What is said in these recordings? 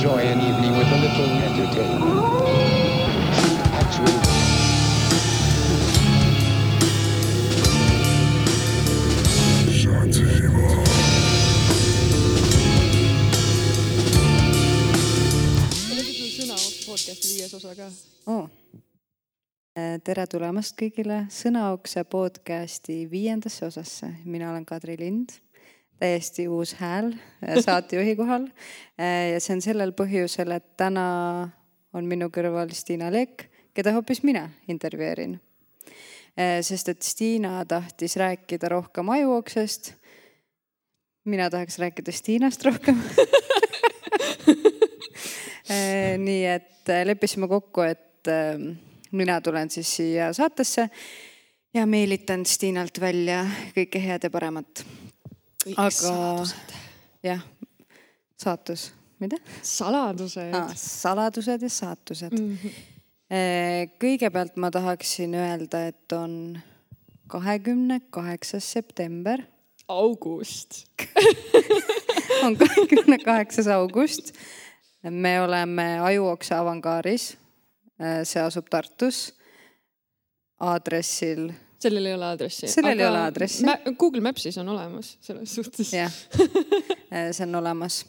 enjoy an evening with a little entertainment. Sul sõnaoks podcast'i viies osa ka. oh.. tere tulemast kõigile Sõnaukse podcasti viiendasse osasse. mina olen Kadri Lind, täiesti uus hääl äh, saatejuhi kohal. ja see on sellel põhjusel, et täna on minu kõrval Stiina Lekk, keda hoopis mina intervjueerin. sest et Stiina tahtis rääkida rohkem ajuoksest. mina tahaks rääkida Stiinast rohkem nii et leppisime kokku, et eh, mina tulen siis siia saatesse ja meelitan Stiinalt välja kõike head ja paremat. Aga jah, saatus, mida saladused ah,? saladused ja saatused mm.. kõigepealt ma tahaksin öelda, et on kahekümne kaheksas september, august. on kahekümne kaheksas august. me oleme Ajuokse avangaaris. see asub Tartus aadressil sellel ei ole aadressi. Sellel ei ole aadressi. Google Maps'is on olemas selles suhtes. jah, see on olemas.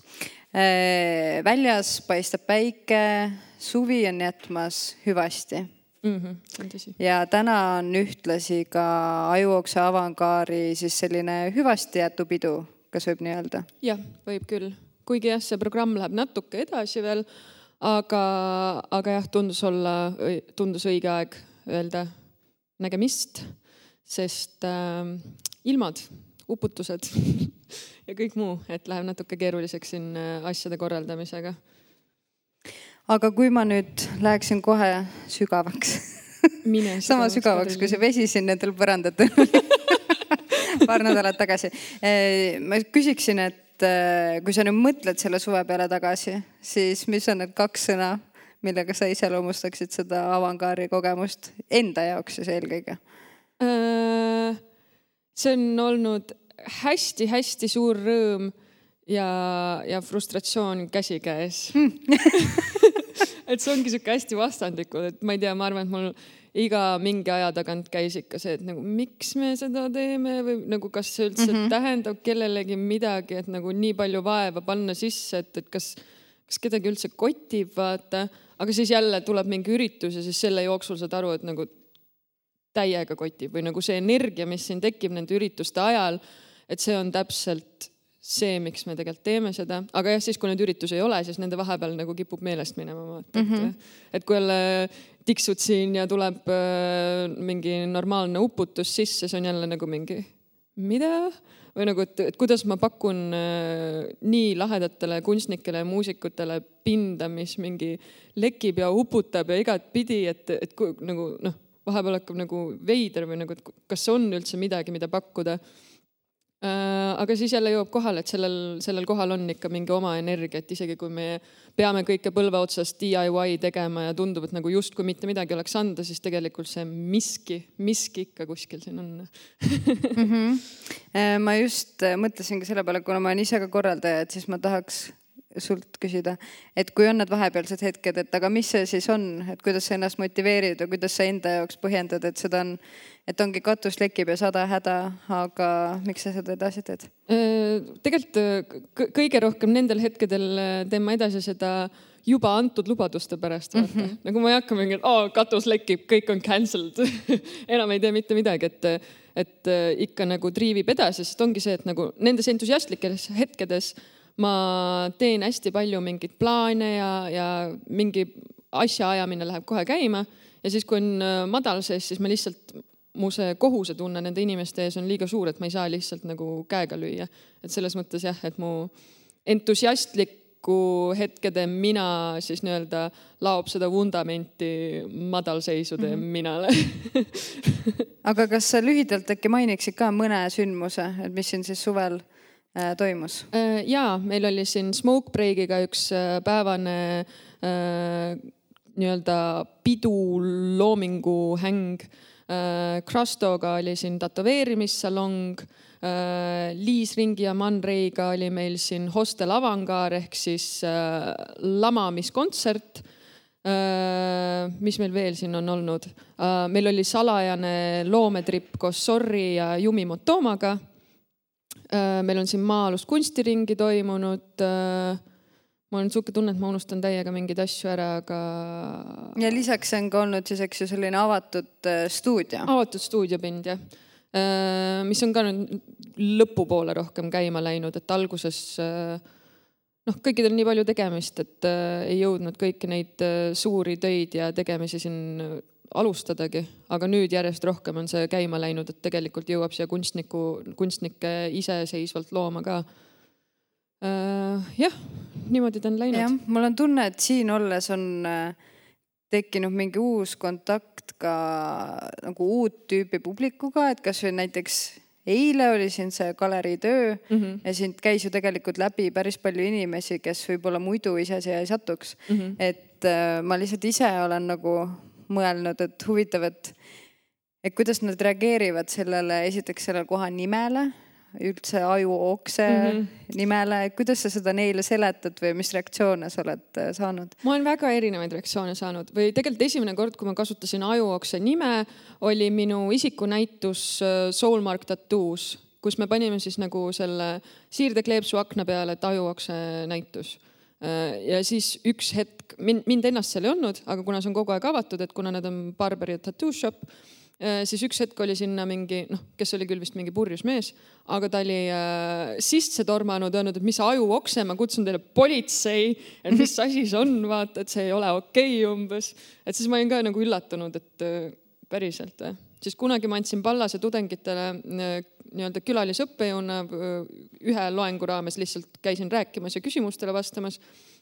väljas paistab päike, suvi on jätmas hüvasti Mhm, see on tõsi. ja täna on ühtlasi ka Ajuokse avangaari siis selline hüvasti jätupidu, kas võib nii öelda? jah, võib küll, kuigi jah, see programm läheb natuke edasi veel, aga, aga jah, tundus olla, tundus õige aeg öelda nägemist, sest äh, ilmad, uputused ja kõik muu, et läheb natuke keeruliseks siin äh, asjade korraldamisega. aga kui ma nüüd läheksin kohe sügavaks, mine sama sügavaks kui see vesi siin nendel põrandatel paar nädalat tagasi. ma küsiksin, et eh, kui sa nüüd mõtled selle suve peale tagasi, siis mis on need kaks sõna, millega sa iseloomustaksid seda avangaari kogemust enda jaoks siis eelkõige? Äh, see on olnud hästi-hästi suur rõõm ja, ja frustratsioon käsikäes et see ongi sihuke hästi vastandlikud, et ma ei tea, ma arvan, et mul iga mingi aja tagant käis ikka see, et nagu miks me seda teeme või nagu kas see üldse mm -hmm. tähendab kellelegi midagi, et nagu nii palju vaeva panna sisse, et, et kas, kas kedagi üldse kotib, vaata. aga siis jälle tuleb mingi üritus ja siis selle jooksul saad aru, et nagu täiega kotib või nagu see energia, mis siin tekib nende ürituste ajal, et see on täpselt see, miks me tegelikult teeme seda, aga jah, siis kui neid üritusi ei ole, siis nende vahepeal nagu kipub meelest minema vaata mm, -hmm. et, et kui jälle tiksud siin ja tuleb äh, mingi normaalne uputus sisse, see on jälle nagu mingi mida või nagu, et, et kuidas ma pakun äh, nii lahedatele kunstnikele ja muusikutele pinda, mis mingi lekib ja uputab ja igatpidi, et, et kui, nagu noh, vahepeal hakkab nagu veider või nagu, et kas on üldse midagi, mida pakkuda äh,. aga siis jälle jõuab kohale, et sellel, sellel kohal on ikka mingi oma energia, et isegi kui me peame kõike põlve otsast DIY tegema ja tundub, et nagu justkui mitte midagi oleks anda, siis tegelikult see miski, miski ikka kuskil siin on mm. -hmm. ma just mõtlesingi selle peale, kuna ma olen ise ka korraldaja, et siis ma tahaks sult küsida, et kui on need vahepealsed hetked, et aga mis see siis on, et kuidas sa ennast motiveerid ja kuidas sa enda jaoks põhjendad, et seda on, et ongi katus lekib ja sada häda, aga miks sa seda edasi teed? Äh, tegelikult äh, kõ- kõige rohkem nendel hetkedel äh, teen ma edasi seda juba antud lubaduste pärast, vaata mm. -hmm. nagu ma ei hakka mingi, aa, katus lekib, kõik on cancelled enam ei tee mitte midagi, et, et ikka nagu triivib edasi, sest ongi see, et nagu nendes entusiastlikes hetkedes ma teen hästi palju mingeid plaane ja, ja mingi asjaajamine läheb kohe käima ja siis, kui on äh, madal sees, siis ma lihtsalt mu see kohusetunne nende inimeste ees on liiga suur, et ma ei saa lihtsalt nagu käega lüüa. et selles mõttes jah, et mu entusiastliku hetkede mina siis nii-öelda laob seda vundamenti madalseisude mm -hmm. minale aga kas sa lühidalt äkki mainiksid ka mõne sündmuse, et mis siin siis suvel äh, toimus? Äh, jaa, meil oli siin Smoke Breakiga üks äh, päevane äh, nii-öelda pidu loomingu häng äh,. Crustoga oli siin tätoveerimissalong Liis Ringi ja Man Reiga oli meil siin Hostel Avangar ehk siis lamamiskontsert mis meil veel siin on olnud? meil oli salajane loometripp koos Sorri ja Yumi Motomaga. Meil on siin maa-alust kunstiringi toimunud mul on niisugune tunne, et ma unustan täiega mingeid asju ära, aga. ja lisaks on ka olnud siis, eks ju, selline avatud äh, stuudio. avatud stuudiopind jah, äh, mis on ka nüüd lõpupoole rohkem käima läinud, et alguses äh, noh, kõikidel nii palju tegemist, et ei jõudnud kõiki neid suuri töid ja tegemisi siin alustadagi, aga nüüd järjest rohkem on see käima läinud, et tegelikult jõuab siia kunstniku, kunstnikke iseseisvalt looma ka jah, niimoodi ta on läinud. jah, mul on tunne, et siin olles on äh, tekkinud mingi uus kontakt ka nagu uut tüüpi publikuga, et kasvõi näiteks eile oli siin see galeriitöö mm -hmm. ja siit käis ju tegelikult läbi päris palju inimesi, kes võib-olla muidu ise siia ei satuks mm. -hmm. et äh, ma lihtsalt ise olen nagu mõelnud, et huvitav, et, et kuidas nad reageerivad sellele, esiteks selle koha nimele üldse ajuokse mm -hmm. nimele, kuidas sa seda neile seletad või mis reaktsioone sa oled äh, saanud? ma olen väga erinevaid reaktsioone saanud või tegelikult esimene kord, kui ma kasutasin ajuokse nime, oli minu isikunäitus äh, Soulmark Tattoos, kus me panime siis nagu selle siirdekleepsu akna peale, et ajuokse näitus ja siis üks hetk, mind, mind ennast seal ei olnud, aga kuna see on kogu aeg avatud, et kuna need on barberi tattoo shop Äh, siis üks hetk oli sinna mingi noh, kes oli küll vist mingi purjus mees, aga ta oli äh, sisse tormanud, öelnud, et mis ajuokse, ma kutsun teile politsei, et mis asi see on, vaata, et see ei ole okei okay, umbes. et siis ma olin ka nagu üllatunud, et äh, päriselt või. siis kunagi ma andsin Pallase tudengitele äh, nii-öelda külalisõppejõuna ühe loengu raames lihtsalt käisin rääkimas ja küsimustele vastamas.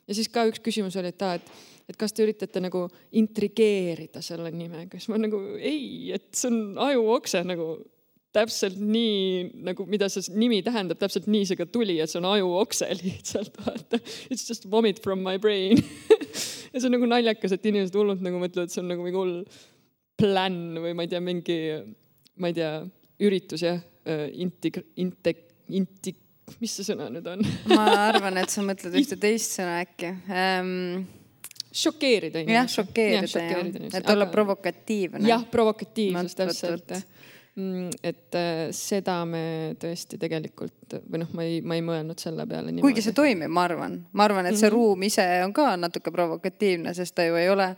ja siis ka üks küsimus oli, et aa, et et kas te üritate nagu intrigeerida selle nimega, siis ma nagu ei, et see on ajuokse nagu täpselt nii nagu, mida see nimi tähendab, täpselt nii see ka tuli, et see on ajuokse lihtsalt vaata. It's just vomit from my brain ja see on nagu naljakas, et inimesed hullult nagu mõtlevad, et see on nagu mingi hull plänn või ma ei tea, mingi, ma ei tea, üritus jah, integ-, integ-, integ-, mis see sõna nüüd on ma arvan, et sa mõtled ühte teist sõna äkki um šokeerida inimesi. jah, šokeerida, jah, et olla aga... provokatiivne. jah, provokatiivsus täpselt. Mm, et äh, seda me tõesti tegelikult või noh, ma ei, ma ei mõelnud selle peale niimoodi. kuigi see toimib, ma arvan, ma arvan, et see mm -hmm. ruum ise on ka natuke provokatiivne, sest ta ju ei ole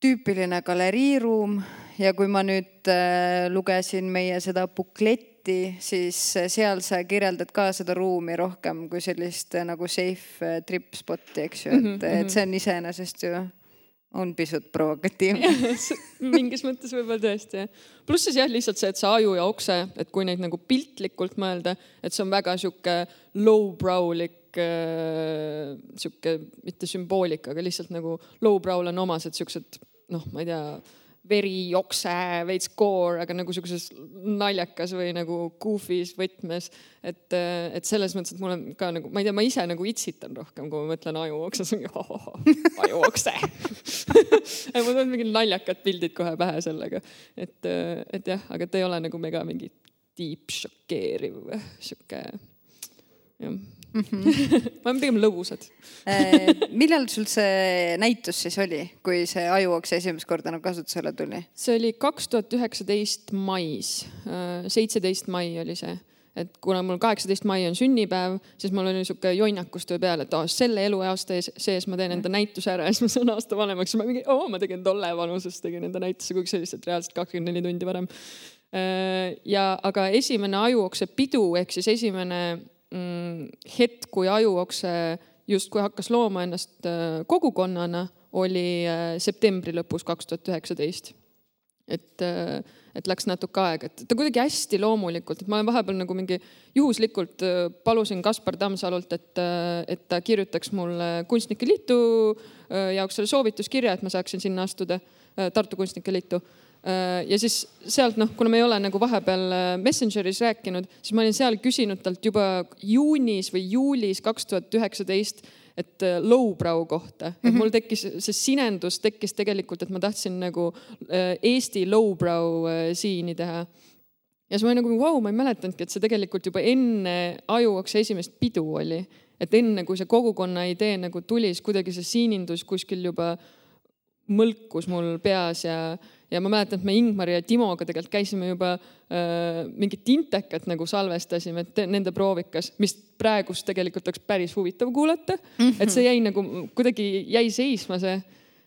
tüüpiline galeriiruum ja kui ma nüüd äh, lugesin meie seda bukletti siis seal sa kirjeldad ka seda ruumi rohkem kui sellist eh, nagu safe eh, trip spot'i, eks ju, et mm, -hmm. et see on iseenesest ju on pisut provokatiivne mingis mõttes võib-olla tõesti jah. pluss siis jah, lihtsalt see, et see aju ja okse, et kui neid nagu piltlikult mõelda, et see on väga sihuke low-brow'lik äh, sihuke, mitte sümboolika, aga lihtsalt nagu low-brow'l on omased siuksed noh, ma ei tea veri jokse, veits koor, aga nagu sihukeses naljakas või nagu goofy's võtmes. et, et selles mõttes, et mul on ka nagu, ma ei tea, ma ise nagu itsitan rohkem, kui ma mõtlen ajuokse, siis mingi ajuokse mul tulevad mingid naljakad pildid kohe pähe sellega. et, et jah, aga ta ei ole nagu mega mingi deep šokeeriv, sihuke jah mm. -hmm. ma olen pigem lõbusad äh, millal sul see näitus siis oli, kui see ajuoks esimest korda nagu kasutusele tuli? see oli kaks tuhat üheksateist mais, äh, seitseteist mai oli see et kuna mul kaheksateist mai on sünnipäev, siis mul oli sihuke jonnakus töö peal, et oh, selle eluaasta sees ma teen enda näituse ära ja siis ma saan aasta vanemaks ma mingi, oo, ma tegin tolle vanuses, tegin enda näituse, kuigi see oli lihtsalt reaalselt kakskümmend neli tundi varem. Äh, ja, aga esimene ajuokse pidu ehk siis esimene hetk, kui ajuokse justkui hakkas looma ennast äh, kogukonnana, oli äh, septembri lõpus kaks tuhat üheksateist. et, äh, et läks natuke aega, et ta kuidagi hästi loomulikult, et ma olen vahepeal nagu mingi juhuslikult palusin Kaspar Tammsalult, et, et ta kirjutaks mulle Kunstnike Liitu jaoks selle soovituskirja, et ma saaksin sinna astuda, Tartu Kunstnike Liitu ja siis sealt noh, kuna me ei ole nagu vahepeal äh, Messengeris rääkinud, siis ma olin seal küsinud talt juba juunis või juulis kaks tuhat üheksateist, et äh, lowbrow kohta mm, -hmm. et mhm. mul tekkis see sinendus tekkis tegelikult, et ma tahtsin nagu Eesti lowbrow siini teha ja siis ma olin nagu vau wow,, ma ei mäletanudki, et see tegelikult juba enne Ajuokse esimest pidu oli. et enne, kui see kogukonna idee nagu tuli, siis kuidagi see siinindus kuskil juba mõlkus mul peas ja, ja ma mäletan, et me Ingmari ja Timoga tegelikult käisime juba äh, mingit intekat nagu salvestasime, et nende proovikas, mis praegust tegelikult oleks päris huvitav kuulata mm. -hmm. et see jäi nagu kuidagi jäi seisma see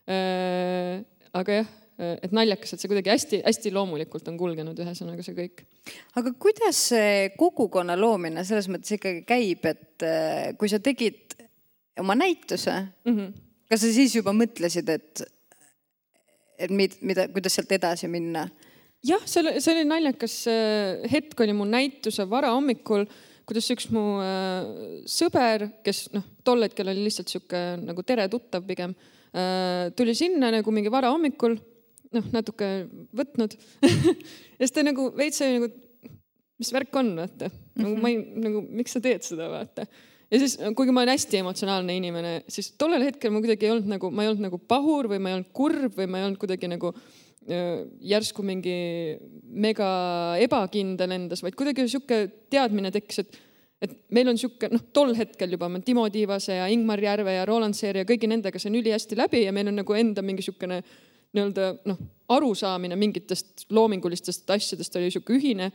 äh,. aga jah, et naljakas, et see kuidagi hästi-hästi loomulikult on kulgenud, ühesõnaga see kõik. aga kuidas see kogukonna loomine selles mõttes ikkagi käib, et äh, kui sa tegid oma näituse mm, -hmm. kas sa siis juba mõtlesid, et et mida, mida, kuidas sealt edasi minna? jah, see oli, see oli naljakas äh, hetk oli mu näituse varahommikul, kuidas üks mu äh, sõber, kes noh, tol hetkel oli lihtsalt sihuke nagu tere tuttav pigem äh,, tuli sinna nagu mingi varahommikul, noh, natuke võtnud ja siis ta nagu veits oli nagu, mis värk on, vaata. nagu ma ei, nagu miks sa teed seda, vaata ja siis, kuigi ma olen hästi emotsionaalne inimene, siis tollel hetkel ma kuidagi ei olnud nagu, ma ei olnud nagu pahur või ma ei olnud kurb või ma ei olnud kuidagi nagu järsku mingi mega ebakindel endas, vaid kuidagi sihuke teadmine tekkis, et, et meil on sihuke noh, tol hetkel juba ma Timo Tiivase ja Ingmar Järve ja Roland Seeri ja kõigi nendega sain ülihästi läbi ja meil on nagu enda mingi sihukene nii-öelda noh, arusaamine mingitest loomingulistest asjadest oli sihuke ühine.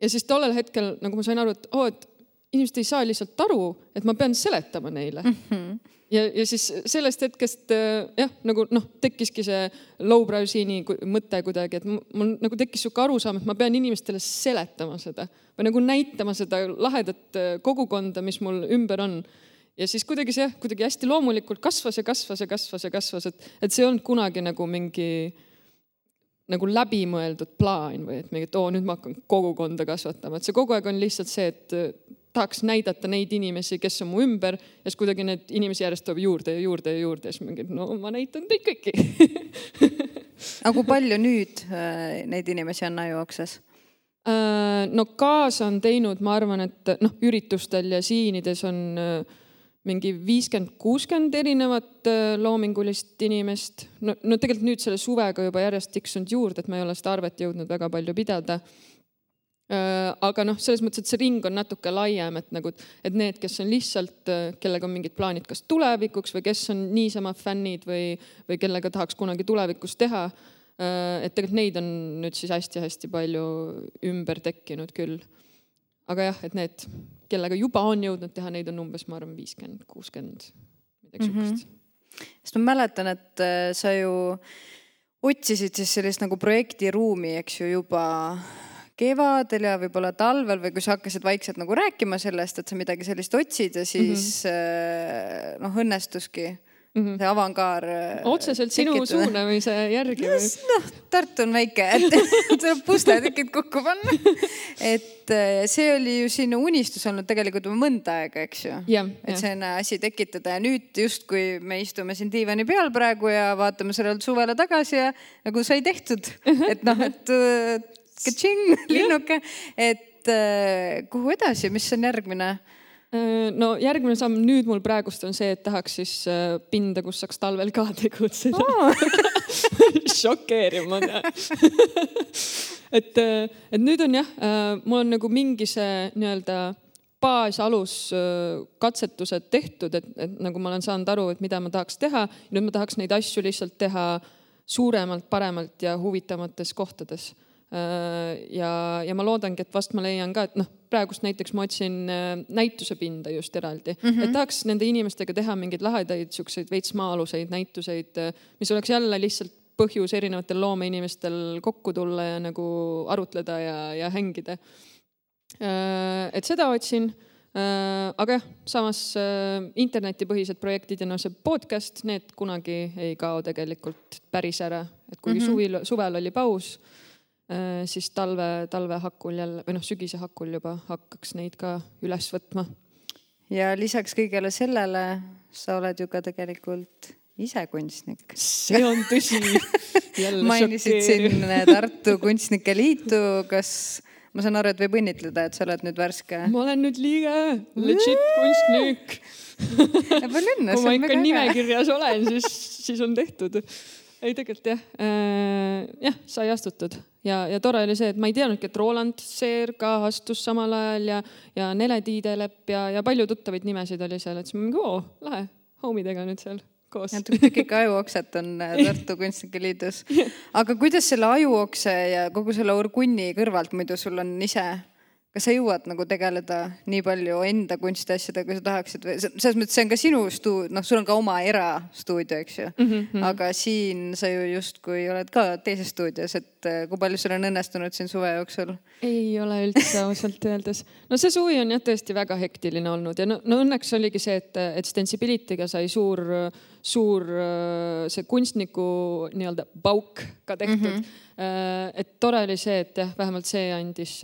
ja siis tollel hetkel nagu ma sain aru, et oo oh,, et inimesed ei saa lihtsalt aru, et ma pean seletama neile mm. -hmm. ja, ja siis sellest hetkest äh, jah, nagu noh, tekkiski see lowbrow scene'i mõte kuidagi, et mul nagu tekkis sihuke arusaam, et ma pean inimestele seletama seda või nagu näitama seda lahedat äh, kogukonda, mis mul ümber on ja siis kuidagi see jah, kuidagi hästi loomulikult kasvas ja kasvas ja kasvas ja kasvas, et, et see ei olnud kunagi nagu mingi nagu läbimõeldud plaan või et mingi, et oo, nüüd ma hakkan kogukonda kasvatama, et see kogu aeg on lihtsalt see, et tahaks näidata neid inimesi, kes on mu ümber ja siis kuidagi need inimesi järjest tuleb juurde ja juurde ja juurde ja siis mingi, no ma näitan teid kõiki aga kui palju nüüd äh, neid inimesi on Ajuokses? Äh, no kaasa on teinud, ma arvan, et noh, üritustel ja siinides on äh, mingi viiskümmend, kuuskümmend erinevat loomingulist inimest. no, no tegelikult nüüd selle suvega juba järjest tiksunud juurde, et ma ei ole seda arvet jõudnud väga palju pidada aga noh, selles mõttes, et see ring on natuke laiem, et nagu, et need, kes on lihtsalt, äh, kellega on mingid plaanid kas tulevikuks või kes on niisama fännid või, või kellega tahaks kunagi tulevikus teha. Äh, et tegelikult neid on nüüd siis hästi-hästi palju ümber tekkinud küll. aga jah, et need, kellega juba on jõudnud teha, neid on umbes, ma arvan, viiskümmend, kuuskümmend, midagi -hmm. sihukest. sest ma mäletan, et sa ju otsisid siis sellist nagu projektiruumi, eks ju, juba kevadel ja võib-olla talvel või kui sa hakkasid vaikselt nagu rääkima sellest, et sa midagi sellist otsid ja siis mm -hmm. noh, õnnestuski mm -hmm. see avangaar. Äh, otseselt sinu tekitada. suunamise järgi või? noh, Tartu on väike, et tuleb pusletükid kokku panna. et äh, see oli ju sinu unistus olnud tegelikult juba mõnda aega, eks ju. et selline asi tekitada ja nüüd justkui me istume siin diivani peal praegu ja vaatame sellele suvele tagasi ja nagu sai tehtud. et noh, et katšing, linnuke, et äh, kuhu edasi, mis on järgmine? Äh, no järgmine samm nüüd mul praegust on see, et tahaks siis äh, pinda, kus saaks talvel ka tegutseda. Oh. šokeeriv, ma tean et, et nüüd on jah, mul on nagu mingi see nii-öelda baasalus katsetused tehtud, et, et nagu ma olen saanud aru, et mida ma tahaks teha. nüüd ma tahaks neid asju lihtsalt teha suuremalt, paremalt ja huvitavates kohtades ja, ja ma loodangi, et vast ma leian ka, et noh, praegust näiteks ma otsin äh, näitusepinda just eraldi mm, -hmm. et tahaks nende inimestega teha mingeid lahedaid siukseid veits maa-aluseid näituseid, äh, mis oleks jälle lihtsalt põhjus erinevatel loomeinimestel kokku tulla ja nagu arutleda ja, ja hängida. et seda otsin aga jah, samas internetipõhised projektid ja noh, see podcast, need kunagi ei kao tegelikult päris ära, et kuigi mm -hmm. suvil, suvel oli paus Äh, siis talve, talvehakul jälle või noh, sügise hakul juba hakkaks neid ka üles võtma. ja lisaks kõigele sellele sa oled ju ka tegelikult ise kunstnik. see on tõsi. mainisid siin Tartu Kunstnike Liitu, kas ma saan aru, et võib õnnitleda, et sa oled nüüd värske? ma olen nüüd liige, legit kunstnik. palju õnne. kui ma ikka nimekirjas olen, siis, siis on tehtud ei tegelikult jah äh,, jah, sai astutud ja, ja tore oli see, et ma ei teadnudki, et Roland Seer ka astus samal ajal ja, ja Nele Tiidelepp ja, ja palju tuttavaid nimesid oli seal, et siis ma mingi oo, lahe, homidega nüüd seal koos. natuke ikka ajuokset on äh, Tartu Kunstnike Liidus. aga kuidas selle ajuokse ja kogu selle orgunni kõrvalt muidu sul on ise kas sa jõuad nagu tegeleda nii palju enda kunstiasjadega, kui sa tahaksid või selles mõttes see on ka sinu stuud-, noh, sul on ka oma erastuudio, eks ju mm. -hmm. aga siin sa ju justkui oled ka teises stuudios, et äh, kui palju sul on õnnestunud siin suve jooksul? ei ole üldse ausalt öeldes. no see suvi on jah tõesti väga hektiline olnud ja no, no õnneks oligi see, et, et Stensibility'ga sai suur, suur äh, see kunstniku nii-öelda pauk ka tehtud mm. -hmm. et tore oli see, et jah, vähemalt see andis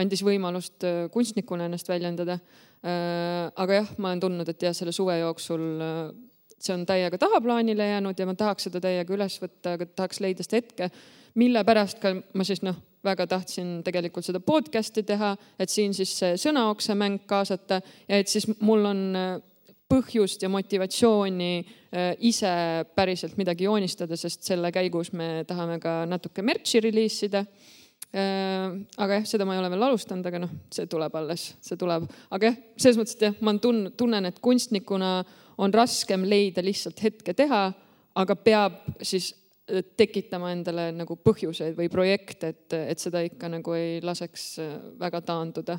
andis võimalust äh, kunstnikuna ennast väljendada. Äh, aga jah, ma olen tundnud, et jah, selle suve jooksul äh, see on täiega tahaplaanile jäänud ja ma tahaks seda täiega üles võtta, aga tahaks leida seda hetke, mille pärast ka ma siis noh, väga tahtsin tegelikult seda podcast'i teha, et siin siis see sõnaokse mäng kaasata ja et siis mul on põhjust ja motivatsiooni ise päriselt midagi joonistada, sest selle käigus me tahame ka natuke merch'i reliisida aga jah, seda ma ei ole veel alustanud, aga noh, see tuleb alles, see tuleb, aga jah, selles mõttes, et jah, ma tun-, tunnen, et kunstnikuna on raskem leida lihtsalt hetke teha, aga peab siis äh, tekitama endale nagu põhjuseid või projekte, et, et seda ikka nagu ei laseks äh, väga taanduda.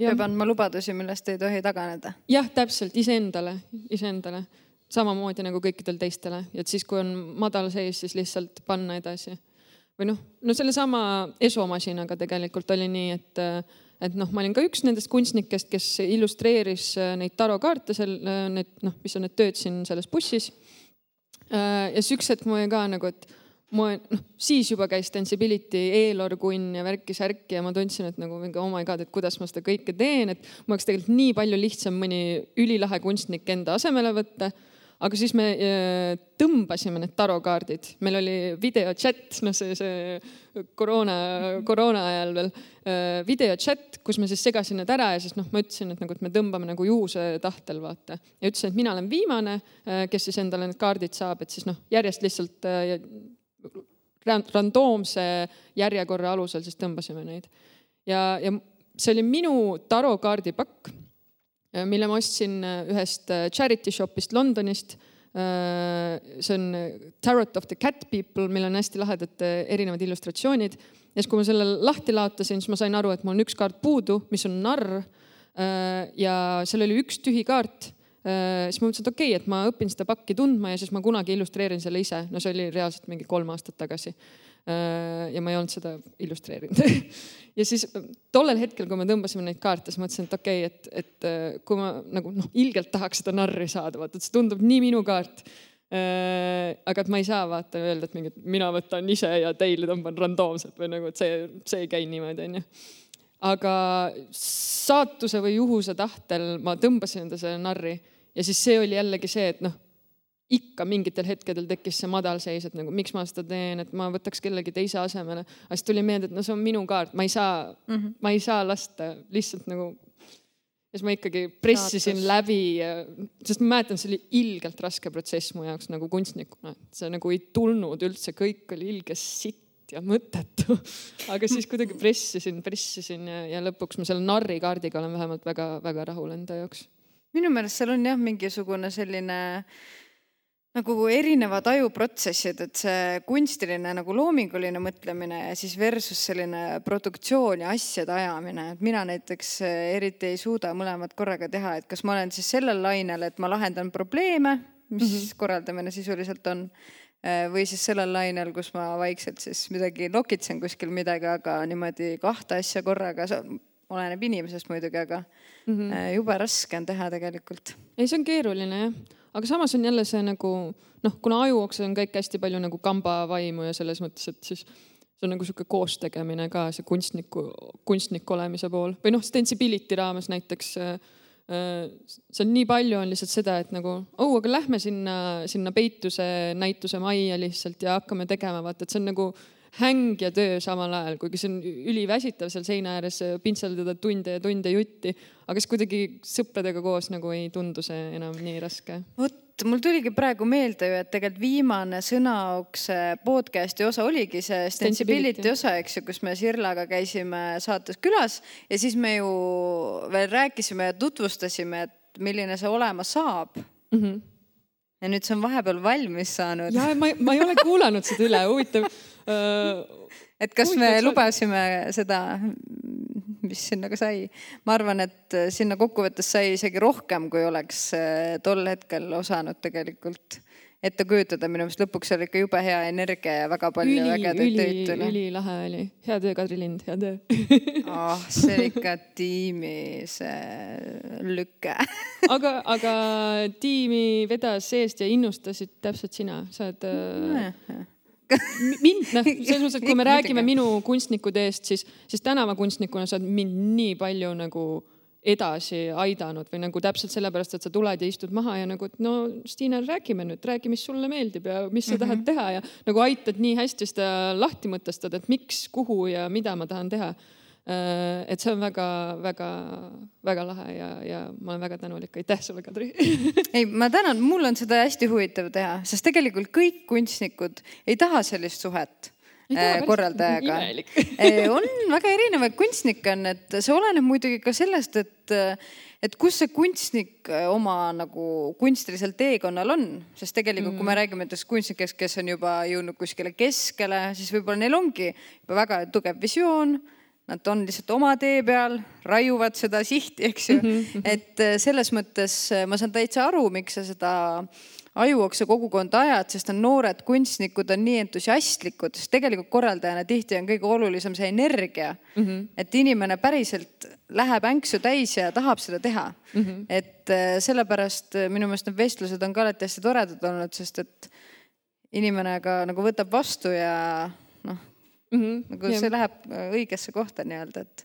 peab andma lubadusi, millest ei tohi taganeda. jah, täpselt, iseendale, iseendale. samamoodi nagu kõikidel teistele, et siis, kui on madal seis, siis lihtsalt panna edasi või noh, no sellesama esomasinaga tegelikult oli nii, et, et noh, ma olin ka üks nendest kunstnikest, kes illustreeris äh, neid tarokaarte seal, äh, need noh, mis on need tööd siin selles bussis. Äh, ja siis üks hetk mul oli ka nagu, et ma noh, siis juba käis Sensibility eelorgunn ja värki-särki ja ma tundsin, et nagu mingi oh my god, et kuidas ma seda kõike teen, et mul oleks tegelikult nii palju lihtsam mõni ülilahe kunstnik enda asemele võtta aga siis me äh, tõmbasime need tarokaardid, meil oli videochat, noh, see, see koroona, koroona ajal veel äh, videochat, kus me siis segasin need ära ja siis noh, ma ütlesin, et nagu, et me tõmbame nagu juhuse tahtel, vaata. ja ütlesin, et mina olen viimane, äh, kes siis endale need kaardid saab, et siis noh, järjest lihtsalt randoomse järjekorra alusel siis tõmbasime neid. ja, ja see oli minu tarokaardipakk mille ma ostsin äh, ühest äh, charity shop'ist Londonist. see on Tarot of the Cat People, millel on hästi lahedad erinevad illustratsioonid. ja siis, kui ma selle lahti laotasin, siis ma sain aru, et mul on üks kaart puudu, mis on narr. ja seal oli üks tühi kaart siis ma mõtlesin, et okei okay,, et ma õpin seda pakki tundma ja siis ma kunagi illustreerin selle ise. no see oli reaalselt mingi kolm aastat tagasi. ja ma ei olnud seda illustreerinud ja siis tollel hetkel, kui me tõmbasime neid kaarte, siis mõtlesin, et okei okay,, et, et äh, kui ma nagu noh, ilgelt tahaks seda narri saada, vaata, et see tundub nii minu kaart äh,. aga et ma ei saa vaata öelda, et mingi, et mina võtan ise ja teile tõmban randoomselt või nagu, et see, see ei käi niimoodi, onju. aga saatuse või juhuse tahtel ma tõmbasin enda selle narri ja siis see oli jällegi see, et noh ikka mingitel hetkedel tekkis see madalseis, et nagu miks ma seda teen, et ma võtaks kellegi teise asemele. aga siis tuli meelde, et no see on minu kaart, ma ei saa mm, -hmm. ma ei saa lasta lihtsalt nagu. ja siis ma ikkagi pressisin Saatus. läbi, sest ma mäletan, see oli ilgelt raske protsess mu jaoks nagu kunstnikuna, see nagu ei tulnud üldse, kõik oli ilge sitt ja mõttetu. aga siis kuidagi pressisin, pressisin ja, ja lõpuks ma selle narrikaardiga olen vähemalt väga-väga rahul enda jaoks. Minu meelest seal on jah, mingisugune selline nagu erinevad ajuprotsessid, et see kunstiline nagu loominguline mõtlemine ja siis versus selline produktsioon ja asjade ajamine, et mina näiteks eh, eriti ei suuda mõlemat korraga teha, et kas ma olen siis sellel lainel, et ma lahendan probleeme, mis mm -hmm. korraldamine sisuliselt on, eh, või siis sellel lainel, kus ma vaikselt siis midagi lokitsen kuskil midagi, aga niimoodi kahte asja korraga, oleneb inimesest muidugi, aga mm -hmm. jube raske on teha tegelikult. ei, see on keeruline jah aga samas on jälle see nagu noh, kuna ajuokse on kõik hästi palju nagu kambavaimu ja selles mõttes, et siis see on nagu sihuke koostegemine ka see kunstniku, kunstniku olemise pool või noh, Stensibility raames näiteks äh, äh, see on nii palju on lihtsalt seda, et nagu oh, aga lähme sinna, sinna peituse näituse majja lihtsalt ja hakkame tegema, vaata, et see on nagu häng ja töö samal ajal, kuigi see on üliväsitav seal seina ääres pintseldada tunde ja tunde jutti. aga siis kuidagi sõpradega koos nagu ei tundu see enam nii raske. vot mul tuligi praegu meelde ju, et tegelikult viimane Sõnaukse podcast'i osa oligi see Stensibility osa, eks ju, kus me Sirlaga käisime saates külas ja siis me ju veel rääkisime ja tutvustasime, et milline see olema saab mm. -hmm. ja nüüd see on vahepeal valmis saanud. ja ma, ma ei ole kuulanud seda üle, huvitav et kas me lubasime seda mis sinna ka sai. ma arvan, et äh, sinna kokkuvõttes sai isegi rohkem, kui oleks äh, tol hetkel osanud tegelikult ette kujutada, minu meelest lõpuks oli ikka jube hea energia ja väga palju üli, ägedaid töid tuli. ülilahe oli, hea töö, Kadri Lind, hea töö. Ah oh,, see oli ikka tiimi see lüke aga, aga tiimi vedas eest ja innustasid täpselt sina, sa oled äh, mind, noh, selles mõttes, et kui me räägime minu kunstnikude eest, siis, siis tänavakunstnikuna sa oled mind nii palju nagu edasi aidanud või nagu täpselt sellepärast, et sa tuled ja istud maha ja nagu, et no Stiina, räägime nüüd, räägi, mis sulle meeldib ja mis sa mm -hmm. tahad teha ja nagu aitad nii hästi seda lahti mõtestada, et miks, kuhu ja mida ma tahan teha et see on väga-väga-väga lahe ja, ja ma olen väga tänulik, aitäh sulle, Kadri ei, ma tänan, mul on seda hästi huvitav teha, sest tegelikult kõik kunstnikud ei taha sellist suhet äh, korraldajaga. Äh, on väga erinevaid kunstnikke on, et see oleneb muidugi ka sellest, et, et kus see kunstnik oma nagu kunstilisel teekonnal on, sest tegelikult mm. kui me mm. räägime nendest kunstnikest, kes on juba jõudnud kuskile keskele, siis võib-olla neil ongi juba väga tugev visioon Nad on lihtsalt oma tee peal, raiuvad seda sihti, eks ju mm. -hmm. et äh, selles mõttes äh, ma saan täitsa aru, miks sa seda ajuokse kogukonda ajad, sest on noored kunstnikud on nii entusiastlikud, sest tegelikult korraldajana tihti on kõige olulisem see energia mm. -hmm. et inimene päriselt läheb änksu täis ja tahab seda teha mm. -hmm. et äh, sellepärast minu meelest need vestlused on ka alati hästi toredad olnud, sest et inimene ka nagu võtab vastu ja mm. -hmm. nagu ja. see läheb äh, õigesse kohta nii-öelda, et,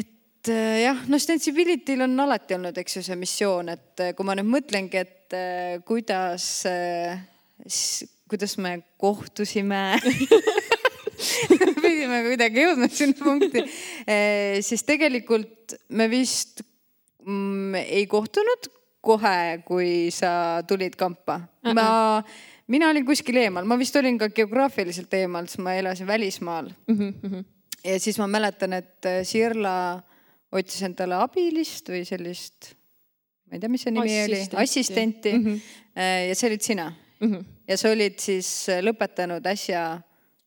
et äh, jah, no Sensibility'l on alati olnud, eks ju, see missioon, et äh, kui ma nüüd mõtlengi, et kuidas, kuidas me kohtusime pidime kuidagi jõudma sinna punkti, siis tegelikult me vist mm, ei kohtunud kohe, kui sa tulid kampa ma mina olin kuskil eemal, ma vist olin ka geograafiliselt eemal, sest ma elasin välismaal mm. -hmm. ja siis ma mäletan, et äh, Sirla otsis endale abilist või sellist, ma ei tea, mis see nimi Assistenti. oli, assistenti mm. -hmm. ja see olid sina mm. -hmm. ja sa olid siis äh, lõpetanud äsja.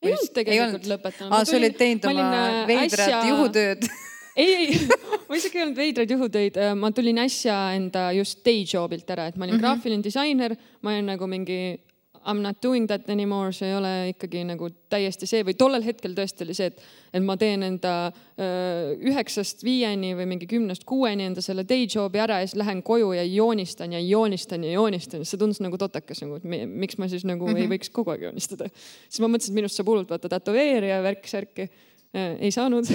ei olnud tegelikult lõpetanud. aa, sa olid teinud oma veidrat äsja... juhutööd ei, ei, ma isegi ei olnud veidraid juhutöid, ma tulin äsja enda just day job'ilt ära, et ma olin mm -hmm. graafiline disainer, ma olin nagu mingi I m not doing that anymore, see ei ole ikkagi nagu täiesti see või tollel hetkel tõesti oli see, et, et ma teen enda üheksast viieni või mingi kümnest kuueni enda selle day job'i ära ja siis lähen koju ja joonistan ja joonistan ja joonistan. see tundus nagu totakas nagu, et miks ma siis nagu mm -hmm. ei mhm. võiks kogu aeg joonistada. siis ma mõtlesin, et minust saab hullult vaata tätoveerija värk-särki ei saanud.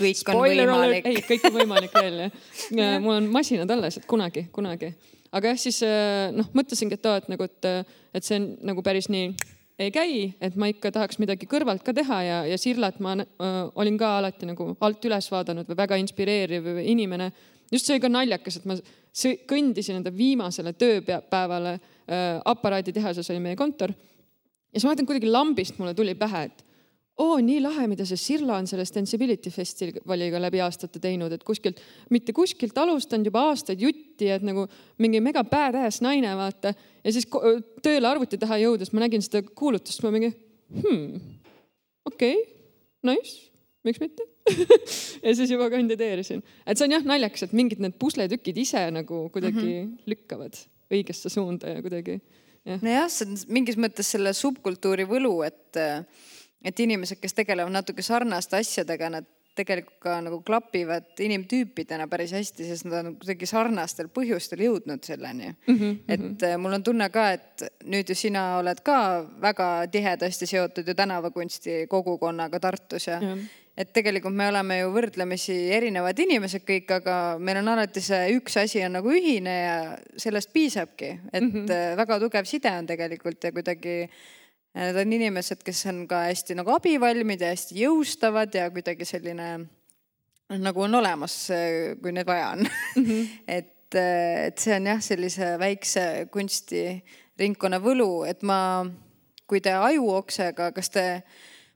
kõik on võimalik. ei, kõik on võimalik veel jah. mul on masinad alles, et kunagi, kunagi aga jah, siis äh, noh, mõtlesingi, et aa, et nagu, et, et see on nagu päris nii ei käi, et ma ikka tahaks midagi kõrvalt ka teha ja, ja Sirlat ma äh, olin ka alati nagu alt üles vaadanud või väga inspireeriv inimene. just see ka naljakas, et ma kõndisin enda viimasele tööpäevale äh,, aparaaditehases oli meie kontor. ja siis ma mäletan kuidagi lambist mulle tuli pähe, et oo, nii lahe, mida see Sirla on selle Stensibility festivaliga läbi aastate teinud, et kuskilt, mitte kuskilt alustanud juba aastaid jutti, et nagu mingi mega badass naine, vaata. ja siis tööle arvuti taha jõudes ma nägin seda kuulutust, ma mingi hmm, okei okay,, nice, miks mitte ja siis juba kandideerisin. et see on jah naljakas, et mingid need pusletükid ise nagu kuidagi mm -hmm. lükkavad õigesse suunda ja kuidagi. nojah, see on mingis mõttes selle subkultuuri võlu, et et inimesed, kes tegelevad natuke sarnaste asjadega, nad tegelikult ka nagu klapivad inimtüüpidena päris hästi, sest nad on kuidagi sarnastel põhjustel jõudnud selleni mm. -hmm. et äh, mul on tunne ka, et nüüd ju sina oled ka väga tihedasti seotud ju tänavakunsti kogukonnaga Tartus ja mm -hmm. et tegelikult me oleme ju võrdlemisi erinevad inimesed kõik, aga meil on alati see üks asi on nagu ühine ja sellest piisabki, et mm -hmm. väga tugev side on tegelikult ja kuidagi Need on inimesed, kes on ka hästi nagu abivalmid ja hästi jõustavad ja kuidagi selline nagu on olemas, kui neid vaja on mm. -hmm. et et, see on jah, sellise väikse kunstiringkonna võlu, et ma, kui te ajuoksega, kas te,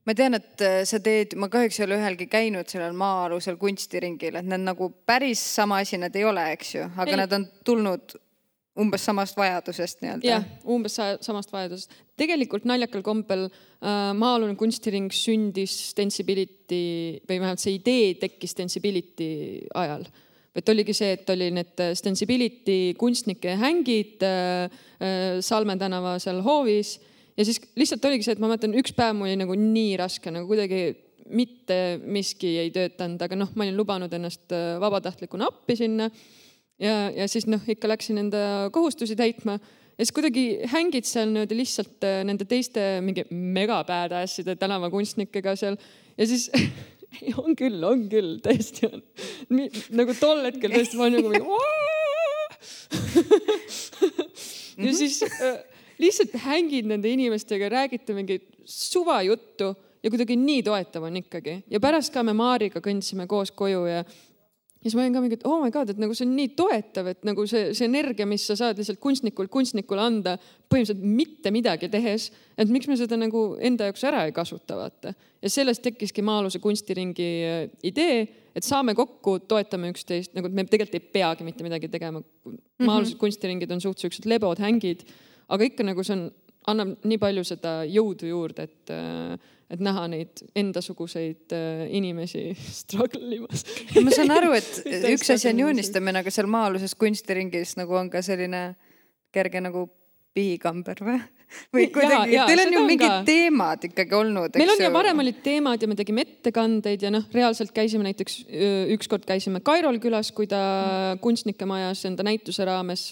ma tean, et sa teed, ma kahjuks ei ole ühelgi käinud sellel maa-alusel kunstiringil, et need nagu päris sama asi need ei ole, eks ju, aga ei. nad on tulnud umbes samast vajadusest nii-öelda. jah, umbes samast vajadusest. tegelikult naljakal kombel äh, maa-alune kunstiring sündis Stensibility või vähemalt see idee tekkis Stensibility ajal et oligi see, et oli need Stensibility kunstnike hängid äh, äh, Salme tänava seal hoovis ja siis lihtsalt oligi see, et ma mäletan, üks päev mul oli nagu nii raske, nagu kuidagi mitte miski ei töötanud, aga noh, ma olin lubanud ennast äh, vabatahtlikuna appi sinna. Ja, ja siis noh, ikka läksin enda kohustusi täitma ja siis kuidagi hängid seal niimoodi lihtsalt nende teiste mingi mega badass'ide tänavakunstnikega seal ja siis ei, on küll, on küll, täiesti on. nagu tol hetkel tõesti ma olin nagu mingi. ja siis äh, lihtsalt hängid nende inimestega, räägite mingit suvajuttu ja kuidagi nii toetav on ikkagi ja pärast ka me Maariga kõndisime koos koju ja ja siis ma olin ka mingi, et oh my god, et nagu see on nii toetav, et nagu see, see energia, mis sa saad lihtsalt kunstnikult kunstnikule anda põhimõtteliselt mitte midagi tehes, et miks me seda nagu enda jaoks ära ei kasuta, vaata. ja sellest tekkiski maa-aluse kunstiringi äh, idee, et saame kokku, toetame üksteist, nagu me tegelikult ei peagi mitte midagi tegema. maa-alused mm -hmm. kunstiringid on suht siuksed lebod, hängid, aga ikka nagu see on, annab nii palju seda jõudu juurde, et äh, et näha neid endasuguseid äh, inimesi struggle imas. ma saan aru, et üks asi on joonistamine, aga seal maa-aluses kunstiringis nagu on ka selline kerge nagu pihikamber või? või kuidagi, teil on ju mingid ka. teemad ikkagi olnud, meil on ju varem olid teemad ja me tegime ettekandeid ja noh, reaalselt käisime näiteks, ükskord käisime Kairol külas, kui ta mm. kunstnike majas enda näituse raames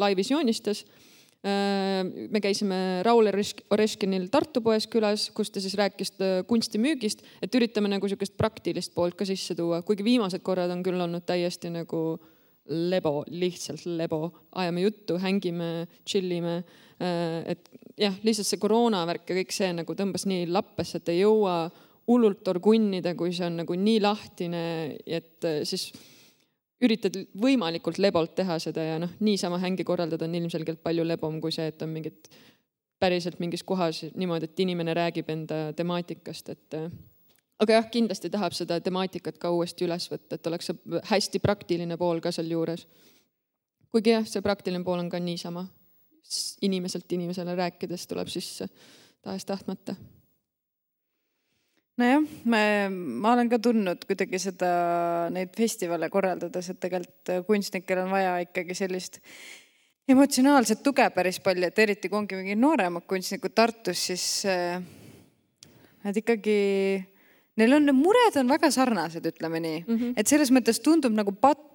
laivis joonistas Äh, me käisime Raul Oreškinil Tartu poes külas, kus ta siis rääkis äh, kunstimüügist, et üritame nagu sihukest praktilist poolt ka sisse tuua, kuigi viimased korrad on küll olnud täiesti nagu lebo, lihtsalt lebo, ajame juttu, hängime, chill ime. Äh, et jah, lihtsalt see koroonavärk ja kõik see nagu tõmbas nii lappesse, et ei jõua hullult orgunnida, kui see on nagu nii lahtine, et siis üritad võimalikult lebolt teha seda ja noh, niisama hängi korraldada on ilmselgelt palju lebom kui see, et on mingid päriselt mingis kohas niimoodi, et inimene räägib enda temaatikast, et äh, aga jah, kindlasti tahab seda temaatikat ka uuesti üles võtta, et oleks see hästi praktiline pool ka sealjuures. kuigi jah, see praktiline pool on ka niisama, inimeselt inimesele rääkides tuleb sisse tahes-tahtmata nojah, me, ma olen ka tundnud kuidagi seda, neid festivale korraldades, et tegelikult kunstnikel on vaja ikkagi sellist emotsionaalset tuge päris palju, et eriti kui ongi mingid nooremad kunstnikud Tartus, siis äh, nad ikkagi, neil on, need mured on väga sarnased, ütleme nii mm. -hmm. et selles mõttes tundub nagu patt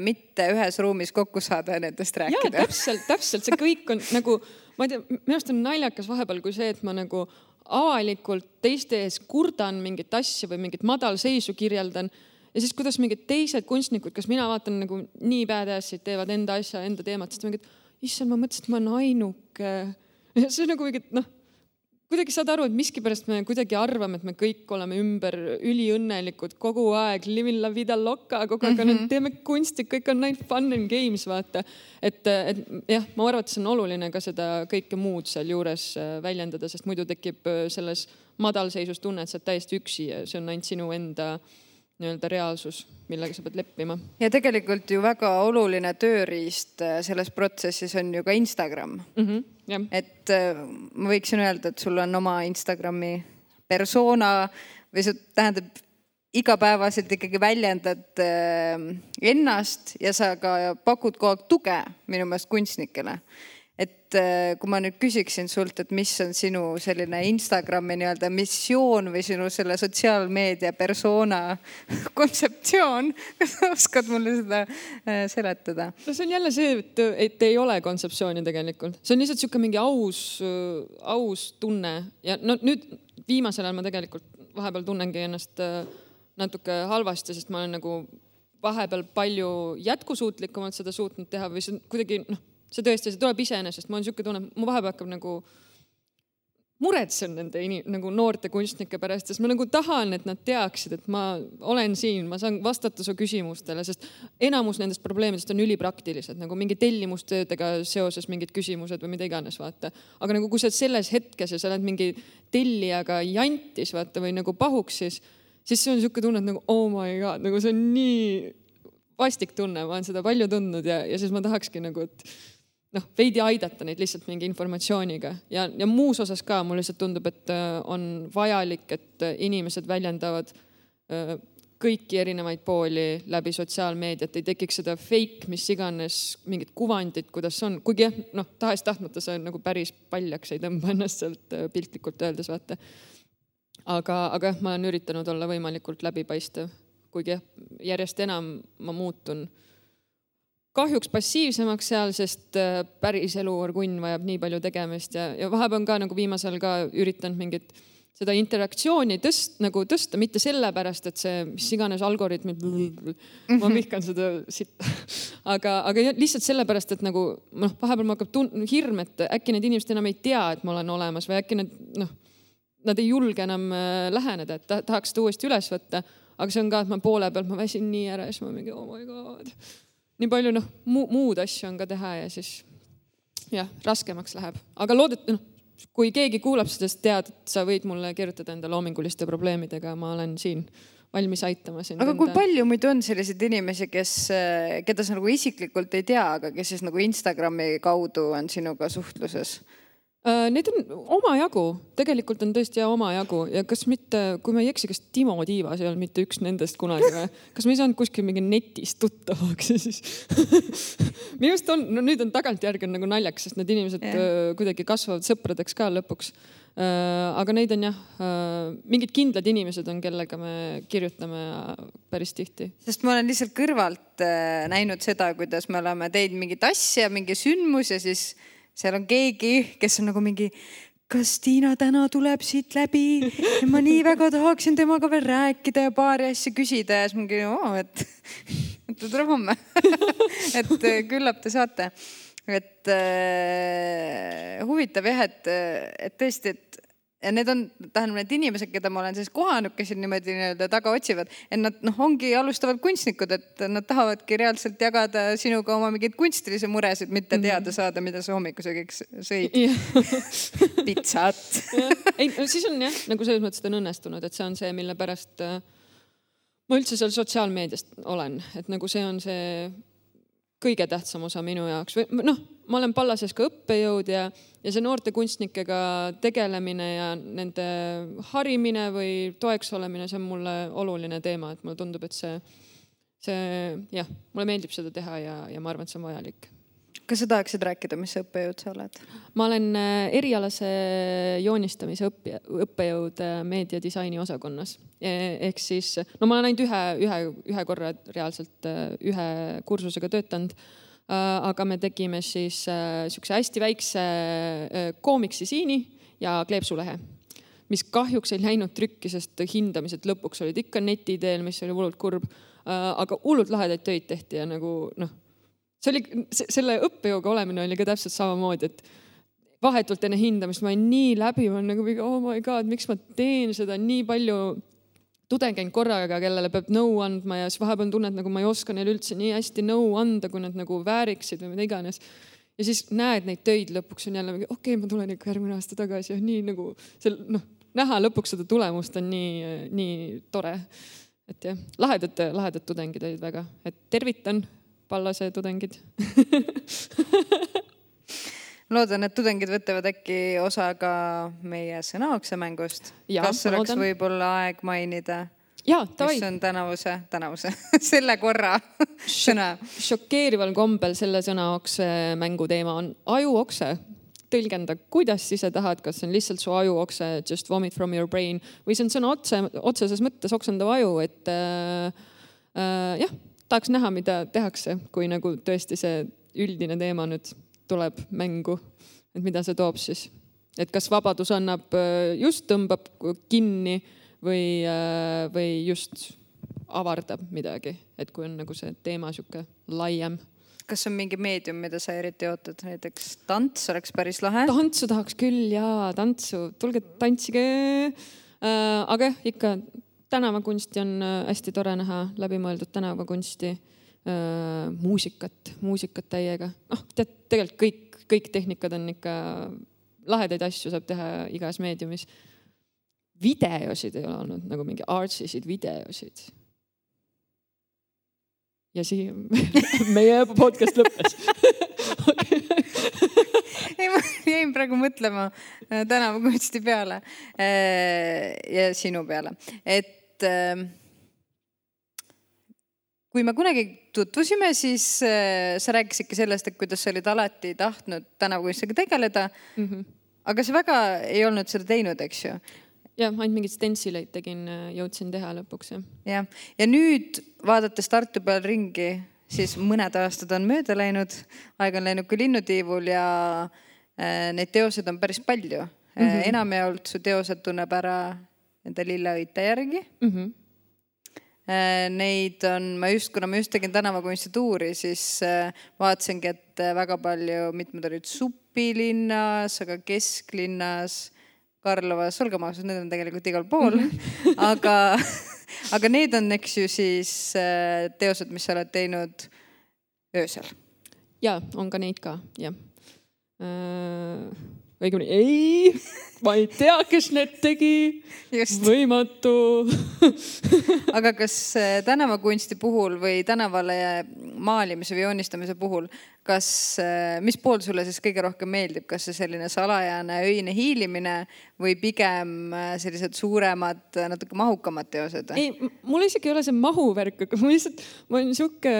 mitte ühes ruumis kokku saada ja nendest rääkida. täpselt, täpselt, see kõik on nagu, ma ei tea, minu arust on naljakas vahepeal, kui see, et ma nagu avalikult teiste ees kurdan mingit asja või mingit madalseisu kirjeldan ja siis, kuidas mingid teised kunstnikud, kes mina vaatan nagu nii badass'id, teevad enda asja, enda teemat, siis mingid, issand, ma mõtlesin, et ma olen ainuke. see on nagu mingi noh, kuidagi saad aru, et miskipärast me kuidagi arvame, et me kõik oleme ümber üliõnnelikud kogu aeg, living la vida loca, kogu aeg mm -hmm. teeme kunsti, kõik on ainult fun and games, vaata. et, et jah, ma arvan, et see on oluline ka seda kõike muud sealjuures äh, väljendada, sest muidu tekib äh, selles madalseisus tunne, et sa oled täiesti üksi ja see on ainult sinu enda nii-öelda reaalsus, millega sa pead leppima. ja tegelikult ju väga oluline tööriist äh, selles protsessis on ju ka Instagram mm. -hmm, jah. et äh, ma võiksin öelda, et sul on oma Instagrami persona või see tähendab igapäevaselt ikkagi väljendad äh, ennast ja sa ka pakud kogu aeg tuge minu meelest kunstnikele et äh, kui ma nüüd küsiksin sult, et mis on sinu selline Instagrami nii-öelda missioon või sinu selle sotsiaalmeedia persona kontseptsioon, kas sa oskad mulle seda äh, seletada? no see on jälle see, et, et ei ole kontseptsiooni tegelikult, see on lihtsalt sihuke mingi aus, aus tunne ja no nüüd viimasel ajal ma tegelikult vahepeal tunnengi ennast äh, natuke halvasti, sest ma olen nagu vahepeal palju jätkusuutlikumalt seda suutnud teha või see on kuidagi noh see tõesti, see tuleb iseenesest, mul on niisugune tunne, mu vahepeal hakkab nagu muretsen nende ini- nagu noorte kunstnike pärast, sest ma nagu tahan, et nad teaksid, et ma olen siin, ma saan vastata su küsimustele, sest enamus nendest probleemidest on ülipraktilised, nagu mingi tellimustöödega seoses mingid küsimused või mida iganes, vaata. aga nagu kui sa oled selles hetkes ja sa oled mingi tellijaga jantis, vaata, või nagu pahuksis, siis see on niisugune tunne, et nagu oh my god, nagu see on nii vastik tunne, ma olen seda palju tundnud ja, ja siis ma tahakski nagu, et noh, veidi aidata neid lihtsalt mingi informatsiooniga. Ja, ja muus osas ka mulle lihtsalt tundub, et äh, on vajalik, et äh, inimesed väljendavad äh, kõiki erinevaid pooli läbi sotsiaalmeediat, ei tekiks seda fake, mis iganes mingit kuvandit, kuidas on, kuigi jah, noh, tahes-tahtmata sa nagu päris paljaks ei tõmba ennast sealt piltlikult öeldes, vaata. aga, aga jah, ma olen üritanud olla võimalikult läbipaistev, kuigi jah, järjest enam ma muutun kahjuks passiivsemaks seal, sest äh, päris elu orgunn vajab nii palju tegemist ja, ja vahepeal on ka nagu viimasel ka üritanud mingit seda interaktsiooni tõst-, nagu tõsta, mitte sellepärast, et see, mis iganes algoritmid, ma vihkan seda sitta. aga, aga lihtsalt sellepärast, et nagu noh, vahepeal mul hakkab tun-, hirm, et äkki need inimesed enam ei tea, et ma olen olemas või äkki need noh, nad ei julge enam äh, läheneda, et tahaks seda uuesti üles võtta. aga see on ka, et ma poole pealt, ma väsin nii ära ja siis ma mingi oh my god nii palju noh mu, muud asju on ka teha ja siis jah, raskemaks läheb, aga loodet-, noh, kui keegi kuulab seda, siis tead, et sa võid mulle kirjutada enda loominguliste probleemidega, ma olen siin valmis aitama sind. aga enda... kui palju muidu on selliseid inimesi, kes, keda sa nagu isiklikult ei tea, aga kes siis nagu Instagrami kaudu on sinuga suhtluses? Äh, neid on omajagu, tegelikult on tõesti ja omajagu ja kas mitte, kui ma ei eksi, kas Timo Tiivas ei olnud mitte üks nendest kunagi või? kas me ei saanud kuskil mingi netis tuttavaks ja siis minu arust on, no nüüd on tagantjärgi on nagu naljakas, sest need inimesed yeah. Äh, kuidagi kasvavad sõpradeks ka lõpuks. Äh, aga neid on jah, mingid kindlad inimesed on, kellega me kirjutame päris tihti. sest ma olen lihtsalt kõrvalt näinud seda, kuidas me oleme teinud mingit asja, mingi sündmus ja siis seal on keegi, kes on nagu mingi, kas Tiina täna tuleb siit läbi? ma nii väga tahaksin temaga veel rääkida ja paari asja küsida ja siis mingi et, et ta tuleb homme et äh, küllap te saate. et äh, huvitav jah, et, et tõesti, et ja need on, tähendab need inimesed, keda ma olen siis kohanud, kes niimoodi nii-öelda taga otsivad, et nad noh, ongi alustavad kunstnikud, et nad tahavadki reaalselt jagada sinuga oma mingeid kunstilisi muresid, mitte mhm. teada saada, mida sa hommikusöögiks sõid. Pitsat. Ei, siis on jah, nagu selles mõttes, et on õnnestunud, et see on see, mille pärast äh, ma üldse seal sotsiaalmeediast olen, et nagu see on see kõige tähtsam osa minu jaoks. Või noh, ma olen Pallases ka õppejõud ja, ja see noorte kunstnikega tegelemine ja nende harimine või toeks olemine, see on mulle oluline teema, et mulle tundub, et see, see jah, mulle meeldib seda teha ja, ja ma arvan, et see on vajalik kas sa tahaksid rääkida, mis õppejõud sa oled? ma olen äh, erialase joonistamise õppija, õppejõud äh, meediadisaini osakonnas. E, ehk siis, no ma olen ainult ühe, ühe, ühe korra reaalselt äh, ühe kursusega töötanud. aga me tegime siis sihukese hästi väikse koomiksisiini ja kleepsulehe mis kahjuks ei läinud trükki, sest hindamised lõpuks olid ikka neti teel, mis oli hullult kurb. aga hullult lahedaid töid tehti ja nagu noh see oli, selle õppejõuga olemine oli ka täpselt samamoodi, et vahetult enne hindamist ma olin nii läbi, ma olen nagu oh my god, miks ma teen seda nii palju tudengeid korraga, kellele peab nõu andma ja siis vahepeal tunned, nagu ma ei oska neile üldse nii hästi nõu anda, kui nad nagu vääriksid või mida iganes. ja siis näed neid töid lõpuks on jälle okei okay,, ma tulen ikka järgmine aasta tagasi ja nii nagu seal noh, näha lõpuks seda tulemust on nii, nii tore. et jah, lahedad, lahedad tudengid olid väga, et tervitan Pallase tudengid loodan, et tudengid võtavad äkki osa ka meie sõnaoksemängust. kas oleks võib-olla aeg mainida? jaa, davai. mis on tänavuse, tänavuse selle korra sõna? šokeerival kombel selle sõnaokse mängu teema on ajuokse. tõlgenda, kuidas ise tahad, kas see on lihtsalt su ajuokse, just vomit from your brain või see on sõna otse, otseses mõttes oksendav aju, et äh, äh, jah tahaks näha, mida tehakse, kui nagu tõesti see üldine teema nüüd tuleb mängu. et mida see toob siis, et kas vabadus annab, äh, just tõmbab kinni või, äh, või just avardab midagi, et kui on nagu see teema sihuke laiem kas on mingi meedium, mida sa eriti ootad, näiteks tants oleks päris lahe. tantsu tahaks küll jaa, tantsu, tulge tantsige äh,. aga jah, ikka tänavakunsti on äh, hästi tore näha, läbimõeldud tänavakunsti äh,. muusikat, muusikat täiega, noh tead, tegelikult kõik, kõik tehnikad on ikka, lahedaid asju saab teha igas meediumis. videosid ei ole olnud nagu mingi artsisid videosid ja siia meie podcast lõppes ei, ma jäin praegu mõtlema äh, tänavakunsti peale ja sinu peale, et äh, kui me kunagi tutvusime, siis sa rääkisidki sellest, et kuidas sa olid alati tahtnud tänavakunstiga tegeleda mm. -hmm. aga sa väga ei olnud seda teinud, eks ju jah, ainult mingeid stensileid tegin, jõudsin teha lõpuks jah. jah, ja nüüd vaadates Tartu peal ringi, siis mõned aastad on mööda läinud, aeg on läinud ka linnutiivul ja äh, neid teoseid on päris palju mm. -hmm. enamjaolt su teosed tunneb ära nende lilleõite järgi mm. -hmm. Neid on, ma just, kuna ma just tegin tänavakunstituuri, siis äh, vaatasingi, et väga palju, mitmed olid supilinnas, aga kesklinnas Karlovas, olgem ausad, need on tegelikult igal pool mm, -hmm. aga, aga need on, eks ju, siis äh, teosed, mis sa oled teinud öösel. ja on ka neid ka, jah äh,. Õigemini ei, ma ei tea, kes need tegi. võimatu aga kas äh, tänavakunsti puhul või tänavale maalimise või joonistamise puhul, kas, äh, mis pool sulle siis kõige rohkem meeldib, kas see selline salajane öine hiilimine või pigem äh, sellised suuremad, natuke mahukamad teosed? ei, mul isegi ei ole see mahuvärk, aga ma lihtsalt, ma olen sihuke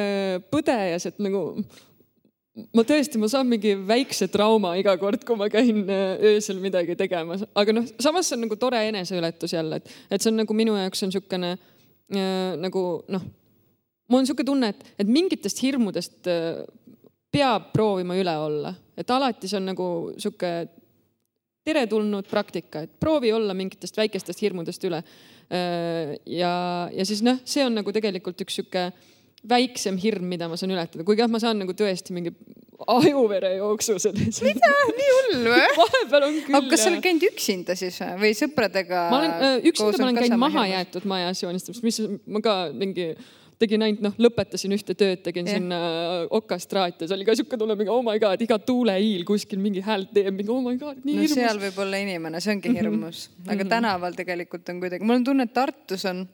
põdejas, et nagu ma tõesti, ma saan mingi väikse trauma iga kord, kui ma käin äh, öösel midagi tegemas, aga noh, samas see on nagu tore eneseületus jälle, et, et see on nagu minu jaoks on niisugune äh, nagu noh, mul on niisugune tunne, et, et mingitest hirmudest äh, peab proovima üle olla, et alati see on nagu sihuke teretulnud praktika, et proovi olla mingitest väikestest hirmudest üle. Äh, ja, ja siis noh, see on nagu tegelikult üks sihuke väiksem hirm, mida ma saan ületada, kuigi jah, ma saan nagu tõesti mingi ajuverejooksu selles. mida, nii hull või? vahepeal on küll. aga kas sa oled käinud üksinda siis või sõpradega? ma olen äh,, üksinda ma olen käinud mahajäetud majas joonistamas, mis ma ka mingi tegin ainult noh, lõpetasin ühte tööd, tegin yeah. sinna okastraat ja see oli ka sihuke tunne, mingi oh my god, iga tuuleiil kuskil mingi häält teeb, mingi oh my god, nii no, hirmus. seal võib olla inimene, see ongi mhm. hirmus mm, -hmm. aga mm -hmm. tänaval tegelikult on kuidagi, mul on tunne, et Tartus on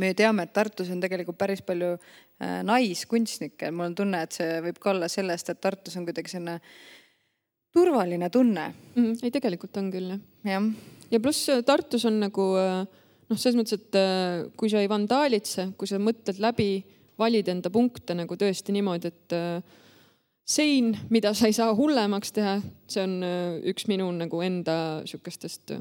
me ju teame, et Tartus on tegelikult päris palju äh, naiskunstnikke, mul on tunne, et see võib ka olla sellest, et Tartus on kuidagi selline turvaline tunne mm. ei, tegelikult on küll jah. jah. ja pluss äh, Tartus on nagu äh, noh, selles mõttes, et kui sa ei vandaalitse, kui sa mõtled läbi, valid enda punkte nagu tõesti niimoodi, et sein, mida sa ei saa hullemaks teha, see on üks minu nagu enda sihukestest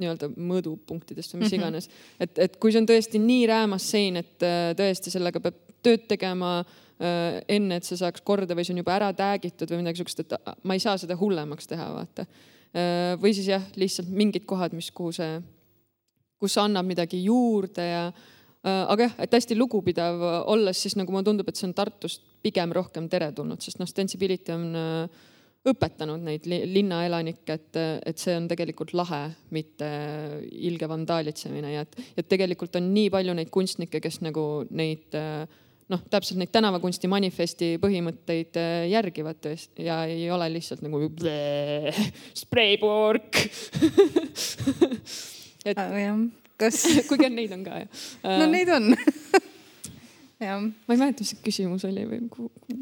nii-öelda mõõdupunktidest või mis mm -hmm. iganes. et, et kui see on tõesti nii räämas sein, et äh, tõesti sellega peab tööd tegema äh, enne, et see saaks korda või see on juba ära täägitud või midagi sihukest, et äh, ma ei saa seda hullemaks teha, vaata. või siis jah, lihtsalt mingid kohad, mis, kuhu see, kus annab midagi juurde ja aga jah, et hästi lugupidav olles, siis nagu mulle tundub, et see on Tartust pigem rohkem teretulnud, sest noh, Stensibility on äh, õpetanud neid linnaelanikke, et, et see on tegelikult lahe, mitte ilge vandaalitsemine ja et, et tegelikult on nii palju neid kunstnikke, kes nagu neid noh, täpselt neid tänavakunsti manifesti põhimõtteid järgivad tõesti ja ei ole lihtsalt nagu spreipork et ah, jah, kas kuigi neid on ka jah. no neid on ma ei mäleta, mis see küsimus oli või?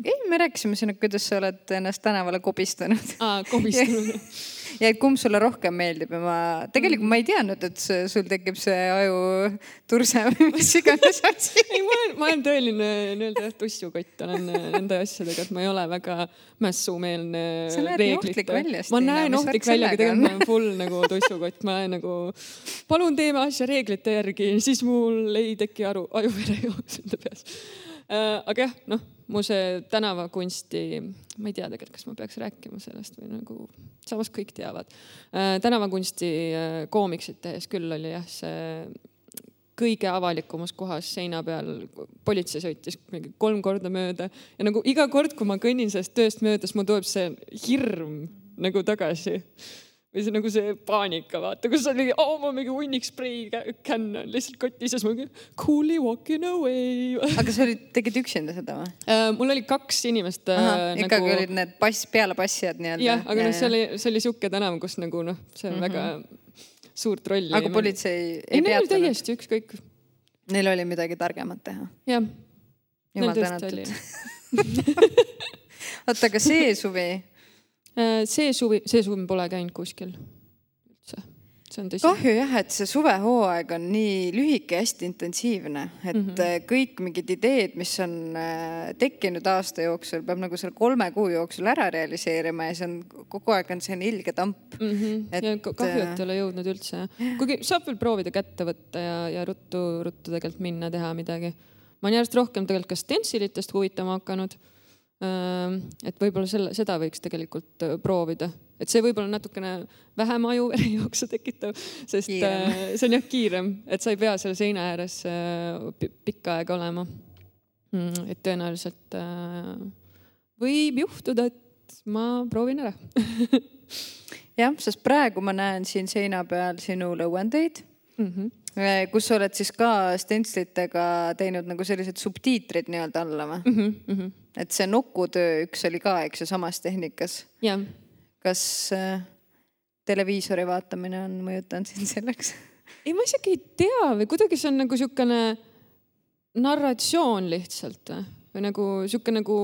ei, me rääkisime et kuidas sa oled ennast tänavale kobistanud. aa, kobistanud ja et kumb sulle rohkem meeldib ja ma tegelikult ma ei teadnud, et sul tekib see ajuturse või mis iganes asi. ei, ma olen, ma olen tõeline nii-öelda tussukott olen nende asjadega, et ma ei ole väga mässumeelne. sa näed nii ohtlik välja. ma näen ohtlik välja, aga tegelikult ma olen full nagu tussukott, ma olen nagu palun teeme asja reeglite järgi, siis mul ei teki aru, ajuverejooks enda peas Äh, aga jah, noh, mu see tänavakunsti, ma ei tea tegelikult, kas ma peaks rääkima sellest või nagu, samas kõik teavad. Äh, tänavakunsti äh, koomiksit tehes küll oli jah, see kõige avalikumas kohas seina peal. politsei sõitis mingi kolm korda mööda ja nagu iga kord, kui ma kõnnin sellest tööst mööda, siis mul tuleb see hirm nagu tagasi või see nagu see paanika, vaata, kus oli oh, ma mingi hunniksprei känn on lihtsalt kotis ja siis ma mingi coolly walking away. aga sa olid, tegid üksinda seda või? Äh, mul oli kaks inimest. Äh, ikkagi nagu... olid need pass, pealepassijad nii-öelda. jah, aga noh, see oli, see oli sihuke tänav, kus nagu noh, see on mm -hmm. väga suurt rolli. aga politsei ei, ei peatanud? täiesti ükskõik. Neil oli midagi targemat teha? jah. jumal tänatud oota, aga see suvi see suvi, see suvi pole käinud kuskil üldse, see on tõsi. kahju jah, et see suvehooaeg on nii lühike ja hästi intensiivne, et mm -hmm. kõik mingid ideed, mis on äh, tekkinud aasta jooksul, peab nagu selle kolme kuu jooksul ära realiseerima ja see on kogu aeg on selline ilge tamp mm. -hmm. Et, ja kahju, et ei ole jõudnud üldse, kuigi saab veel proovida kätte võtta ja, ja ruttu, ruttu tegelikult minna, teha midagi. ma olen järjest rohkem tegelikult ka stentsilitest huvitama hakanud et võib-olla selle, seda võiks tegelikult proovida, et see võib-olla natukene vähem ajuverejooksu tekitav, sest kiirem. see on jah kiirem, et sa ei pea seal seina ääres pikka aega olema. Mm, et tõenäoliselt võib juhtuda, et ma proovin ära jah, sest praegu ma näen siin seina peal sinu lõuendeid mm. -hmm kus sa oled siis ka stentslitega teinud nagu sellised subtiitrid nii-öelda alla või mm? -hmm et see nukutöö üks oli ka, eks ju, samas tehnikas. kas äh, televiisori vaatamine on mõjutanud sind selleks? ei, ma isegi ei tea või kuidagi see on nagu niisugune narratsioon lihtsalt või, nagu niisugune nagu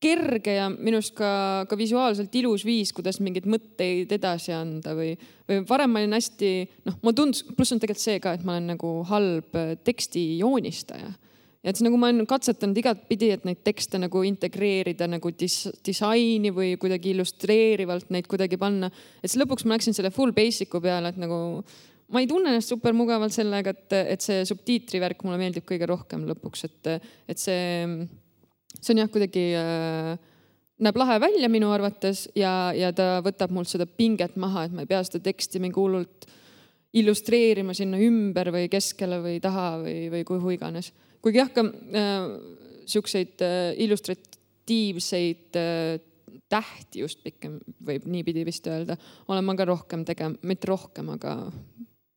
kerge ja minu arust ka, ka visuaalselt ilus viis, kuidas mingeid mõtteid edasi anda või, või varem ma olin hästi, noh, mulle tundus, pluss on tegelikult see ka, et ma olen nagu halb teksti joonistaja ja et siis nagu ma olen katsetanud igatpidi, et neid tekste nagu integreerida nagu dis disaini või kuidagi illustreerivalt neid kuidagi panna. et siis lõpuks ma läksin selle full basic'u peale, et nagu ma ei tunne ennast super mugavalt sellega, et, et see subtiitrivärk mulle meeldib kõige rohkem lõpuks, et, et see, see on jah, kuidagi äh, näeb lahe välja minu arvates ja, ja ta võtab mult seda pinget maha, et ma ei pea seda teksti mingi hullult illustreerima sinna ümber või keskele või taha või, või kuhu iganes kuigi jah, ka äh, siukseid äh, illustratiivseid äh, tähti just pikem võib niipidi vist öelda, olen ma ka rohkem tegema, mitte rohkem, aga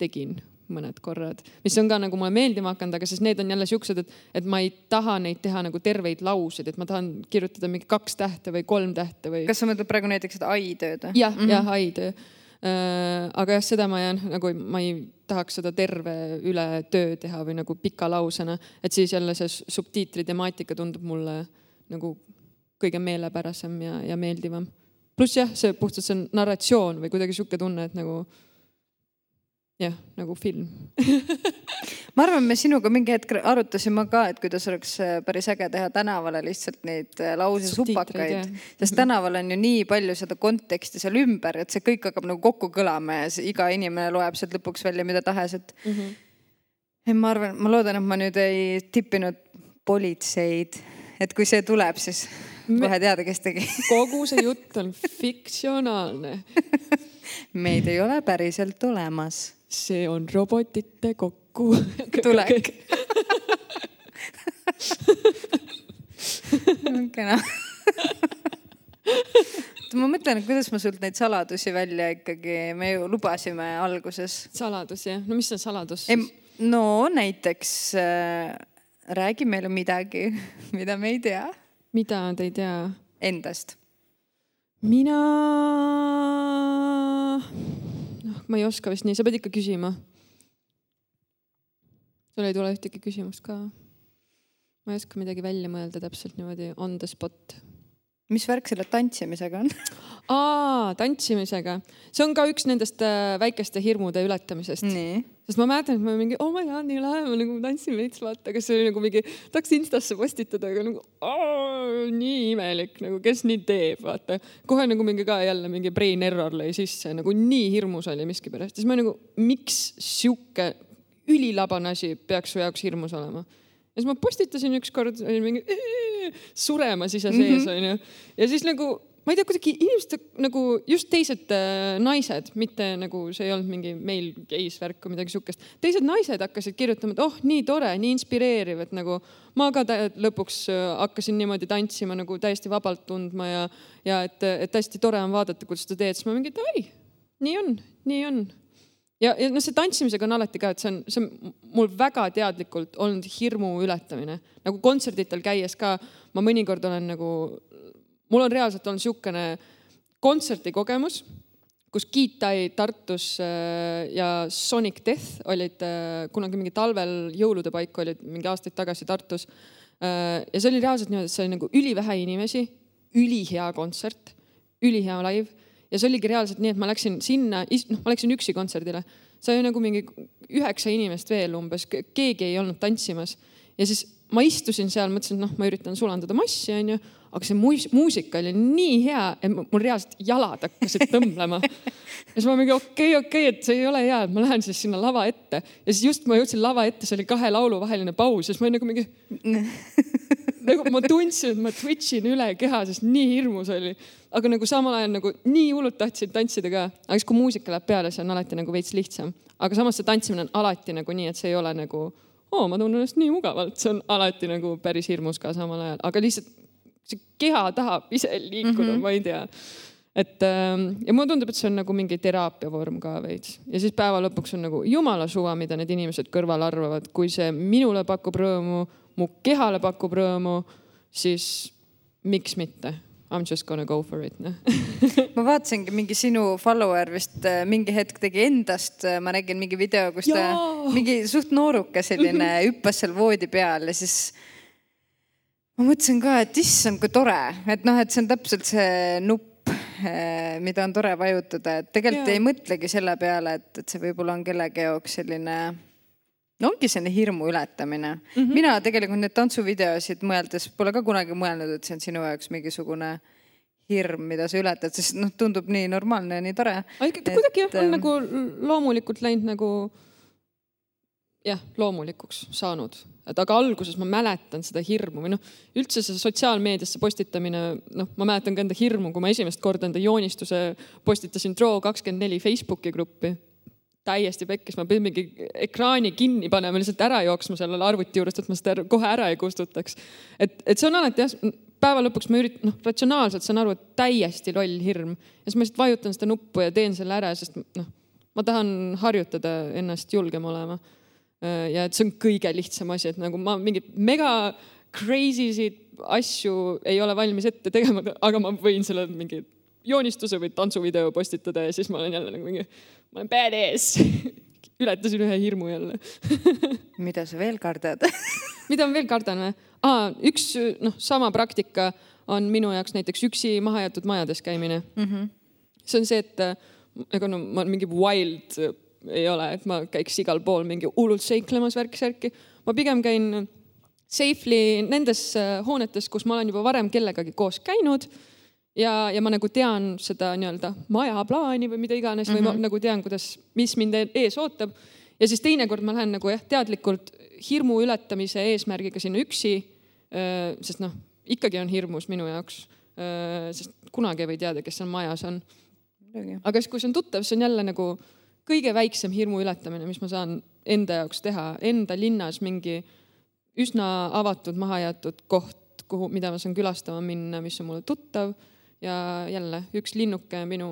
tegin mõned korrad, mis on ka nagu mulle meeldima hakanud, aga siis need on jälle siuksed, et, et ma ei taha neid teha nagu terveid lauseid, et ma tahan kirjutada mingi kaks tähte või kolm tähte või. kas sa mõtled praegu näiteks seda ai tööd või? jah mm, -hmm. jah, ai töö aga jah, seda ma jään nagu, ma ei tahaks seda terve üle töö teha või nagu pika lausena, et siis jälle see subtiitri temaatika tundub mulle nagu kõige meelepärasem ja, ja meeldivam. pluss jah, see puhtalt see narratsioon või kuidagi sihuke tunne, et nagu jah, nagu film ma arvan, me sinuga mingi hetk arutasime ka, et kuidas oleks äh, päris äge teha tänavale lihtsalt neid äh, lausesupakaid, sest tänaval on ju nii palju seda konteksti seal ümber, et see kõik hakkab nagu kokku kõlama ja iga inimene loeb sealt lõpuks välja mida tahes, et mm. -hmm. ma arvan, ma loodan, et ma nüüd ei tippinud politseid, et kui see tuleb, siis kohe teada, kes tegi kogu see jutt on fiktsionaalne meid ei ole päriselt olemas see on robotite kokku tulek kena ma mõtlen, et kuidas ma sult neid saladusi välja ikkagi, me ju lubasime alguses. saladusi jah, no mis on saladus siis? no näiteks äh, räägi meile midagi, mida me ei tea. Mida te ei tea? Endast. mina ma ei oska vist nii, sa pead ikka küsima. sul ei tule ühtegi küsimust ka? ma ei oska midagi välja mõelda täpselt niimoodi on the spot. Mis värk selle tantsimisega on? aa, tantsimisega, see on ka üks nendest äh, väikeste hirmude ületamisest. sest ma mäletan, et ma mingi oh my god, nii lahe, ma nagu tantsin veits, vaata, aga see oli nagu mingi, tahaks Instasse postitada, aga nagu oh, nii imelik, nagu kes nii teeb, vaata. kohe nagu mingi ka jälle mingi brain error lõi sisse, nagu nii hirmus oli miskipärast. siis ma nagu, miks sihuke ülilabane asi peaks su jaoks hirmus olema? Ja siis ma postitasin ükskord, oli mingi suremas ise sees, onju. ja siis nagu ma ei tea, kuidagi inimesed nagu just teised äh, naised, mitte nagu see ei olnud mingi meil geis värk või midagi sihukest. teised naised hakkasid kirjutama, et oh, nii tore, nii inspireeriv, et nagu ma ka lõpuks äh, hakkasin niimoodi tantsima nagu täiesti vabalt tundma ja, ja et, et hästi tore on vaadata, kuidas ta teed, siis ma mingi, et oi, nii on, nii on ja, ja noh, see tantsimisega on alati ka, et see on, see on mul väga teadlikult olnud hirmu ületamine. nagu kontserditel käies ka ma mõnikord olen nagu mul on reaalselt olnud niisugune kontserdikogemus, kus Kiitai Tartus äh, ja Sonic Death olid äh, kunagi mingi talvel jõulude paiku olid mingi aastaid tagasi Tartus. Äh, ja see oli reaalselt niimoodi, et see oli nagu ülivähe inimesi, ülihea kontsert, ülihea live ja see oligi reaalselt nii, et ma läksin sinna, noh, ma läksin üksi kontserdile. see oli nagu mingi üheksa inimest veel umbes, keegi ei olnud tantsimas ja siis ma istusin seal, mõtlesin, et noh, ma üritan sulandada massi, onju aga see muus, muusika oli nii hea, et mul reaalselt jalad hakkasid tõmblema. ja siis ma mingi okei okay,, okei okay,, et see ei ole hea, et ma lähen siis sinna lava ette ja siis just ma jõudsin lava ette, see oli kahe laulu vaheline paus ja siis ma olin nagu mingi nagu ma tundsin, et ma twitchin üle keha, sest nii hirmus oli. aga nagu samal ajal nagu nii hullult tahtsin tantsida ka, aga siis kui muusika läheb peale, see on alati nagu veits lihtsam. aga samas see tantsimine on alati nagu nii, et see ei ole nagu oo, ma tunnen ennast nii mugavalt, see on alati nagu päris hirmus ka samal ajal, aga lihtsalt see keha tahab ise liikuda mm, -hmm. ma ei tea. et ähm, ja mulle tundub, et see on nagu mingi teraapia vorm ka veits. Ja siis päeva lõpuks on nagu jumala suva, mida need inimesed kõrval arvavad, kui see minule pakub rõõmu, mu kehale pakub rõõmu, siis miks mitte I m just gonna go for it, noh. Ma vaatasingi mingi sinu follower vist äh, mingi hetk tegi endast, äh, ma nägin mingi video, kus ta mingi suht nooruke selline hüppas seal voodi peal ja siis ma mõtlesin ka, et issand, kui tore, et noh, et see on täpselt see nupp, eh, mida on tore vajutada, et tegelikult ja. ei mõtlegi selle peale, et, et see võib-olla on kellegi jaoks selline no ongi selline hirmu ületamine mm. -hmm. mina tegelikult neid tantsuvideosid mõeldes pole ka kunagi mõelnud, et see on sinu jaoks mingisugune hirm, mida sa ületad, sest noh, tundub nii normaalne ja nii tore. kuidagi et, on ähm, nagu loomulikult läinud nagu jah, loomulikuks saanud, et aga alguses ma mäletan seda hirmu või noh, üldse see sotsiaalmeediasse postitamine, noh, ma mäletan ka enda hirmu, kui ma esimest korda enda joonistuse postitasin Draw kakskümmend neli Facebooki gruppi. Täiesti pekkis, ma pidin mingi ekraani kinni panema, lihtsalt ära jooksma sellele arvuti juurest, et ma seda kohe ära ei kustutaks. et, et see on alati jah, päeva lõpuks ma üritan, noh, ratsionaalselt saan aru, et täiesti loll hirm ja siis ma lihtsalt vajutan seda nuppu ja teen selle ära, sest noh, ma tahan harjutada ennast julgem olema ja et see on kõige lihtsam asi, et nagu ma mingeid mega crazy sid asju ei ole valmis ette tegema, aga ma võin selle mingi joonistuse või tantsuvideo postitada ja siis ma olen jälle nagu mingi, ma olen badass ületasin ühe hirmu jälle mida sa veel kardad mida ma veel kardan või? üks noh, sama praktika on minu jaoks näiteks üksi mahajäetud majades käimine mm. -hmm. see on see, et ega no ma olen mingi wild ei ole, et ma käiks igal pool mingi hullult seiklemas värki-särki. ma pigem käin safely nendes äh, hoonetes, kus ma olen juba varem kellegagi koos käinud ja, ja ma nagu tean seda nii-öelda majaplaani või mida iganes mm -hmm. või ma mhm. nagu tean, kuidas, mis mind ees ootab. ja siis teinekord ma lähen nagu jah, teadlikult hirmu ületamise eesmärgiga sinna üksi. Sest noh, ikkagi on hirmus minu jaoks. Sest kunagi ei või teada, kes seal majas on. aga siis, kui see on tuttav, siis on jälle nagu kõige väiksem hirmu ületamine, mis ma saan enda jaoks teha, enda linnas mingi üsna avatud, mahajäetud koht, kuhu, mida ma saan külastama minna, mis on mulle tuttav ja jälle üks linnuke minu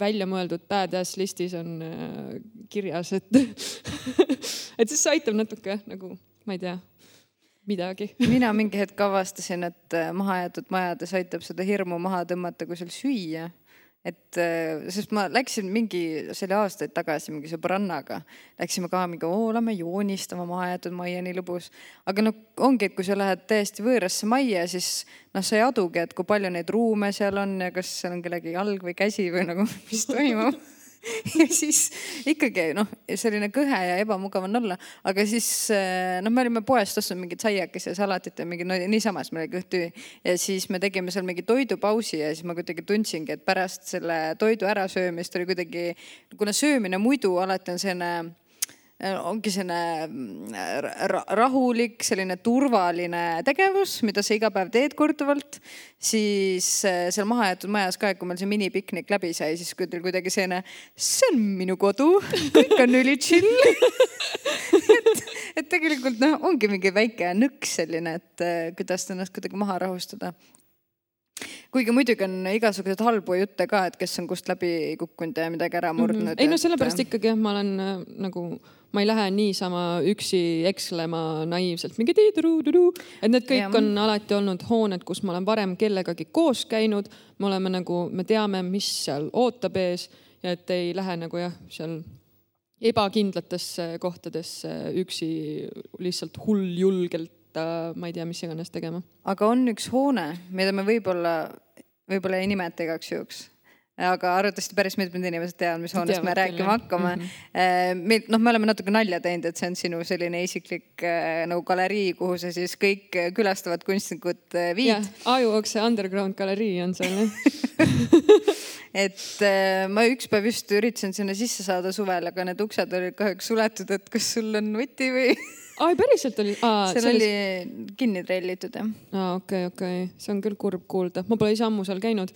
välja mõeldud badass listis on äh, kirjas, et et siis see aitab natuke nagu, ma ei tea, midagi. mina mingi hetk avastasin, et äh, mahajäetud majades aitab seda hirmu maha tõmmata, kui seal süüa et äh, sest ma läksin mingi, see oli aastaid tagasi mingi sõbrannaga, läksime ka mingi, oo, lähme joonistama mahajäetud majja, nii lõbus. aga noh, ongi, et kui sa lähed täiesti võõrasse majja, siis noh, sa ei adugi, et kui palju neid ruume seal on ja kas seal on kellegi jalg või käsi või nagu, mis toimub ja siis ikkagi noh, selline kõhe ja ebamugav on olla, aga siis eh, noh, me olime poest ostnud mingit saiakesi ja salatit ja mingi no, niisama, siis meil oli kõht tühi. ja siis me tegime seal mingi toidupausi ja siis ma kuidagi tundsingi, et pärast selle toidu ärasöömist oli kuidagi, kuna söömine muidu alati on selline ongi selline mm, ra rahulik, selline turvaline tegevus, mida sa iga päev teed korduvalt, siis äh, seal mahajäetud majas ka, kui meil see minipiknik läbi sai, siis kui teil kuidagi selline, see on minu kodu, kõik on üli chill. Et, et tegelikult noh, ongi mingi väike nõks selline, et äh, kuidas ennast kuidagi maha rahustada kuigi muidugi on igasuguseid halbu jutte ka, et kes on kust läbi kukkunud ja midagi ära murdnud mm. -hmm. ei no sellepärast et... ikkagi jah, ma olen äh, nagu, ma ei lähe niisama üksi ekslema naiivselt mingi tiidru-tudu, et need kõik ja. on alati olnud hooned, kus ma olen varem kellegagi koos käinud. me oleme nagu, me teame, mis seal ootab ees ja et ei lähe nagu jah, seal ebakindlatesse kohtadesse üksi lihtsalt hulljulgelt ma ei tea, mis iganes tegema. aga on üks hoone, mida me võib-olla, võib-olla ei nimeta igaks juhuks aga arvatavasti päris mitmed inimesed teavad, mis hoonest me rääkima hakkame mm. -hmm. me, noh, me oleme natuke nalja teinud, et see on sinu selline isiklik äh, nagu galerii, kuhu sa siis kõik külastavad kunstnikud äh, viid. Ajuokse underground galerii on seal et ma üks päev just üritasin sinna sisse saada suvel, aga need uksed olid kahjuks suletud, et kas sul on vuti või ai, päriselt oli? seal selles... oli kinni trellitud jah. aa, okei okay,, okei okay., see on küll kurb kuulda, ma pole ise ammu seal käinud.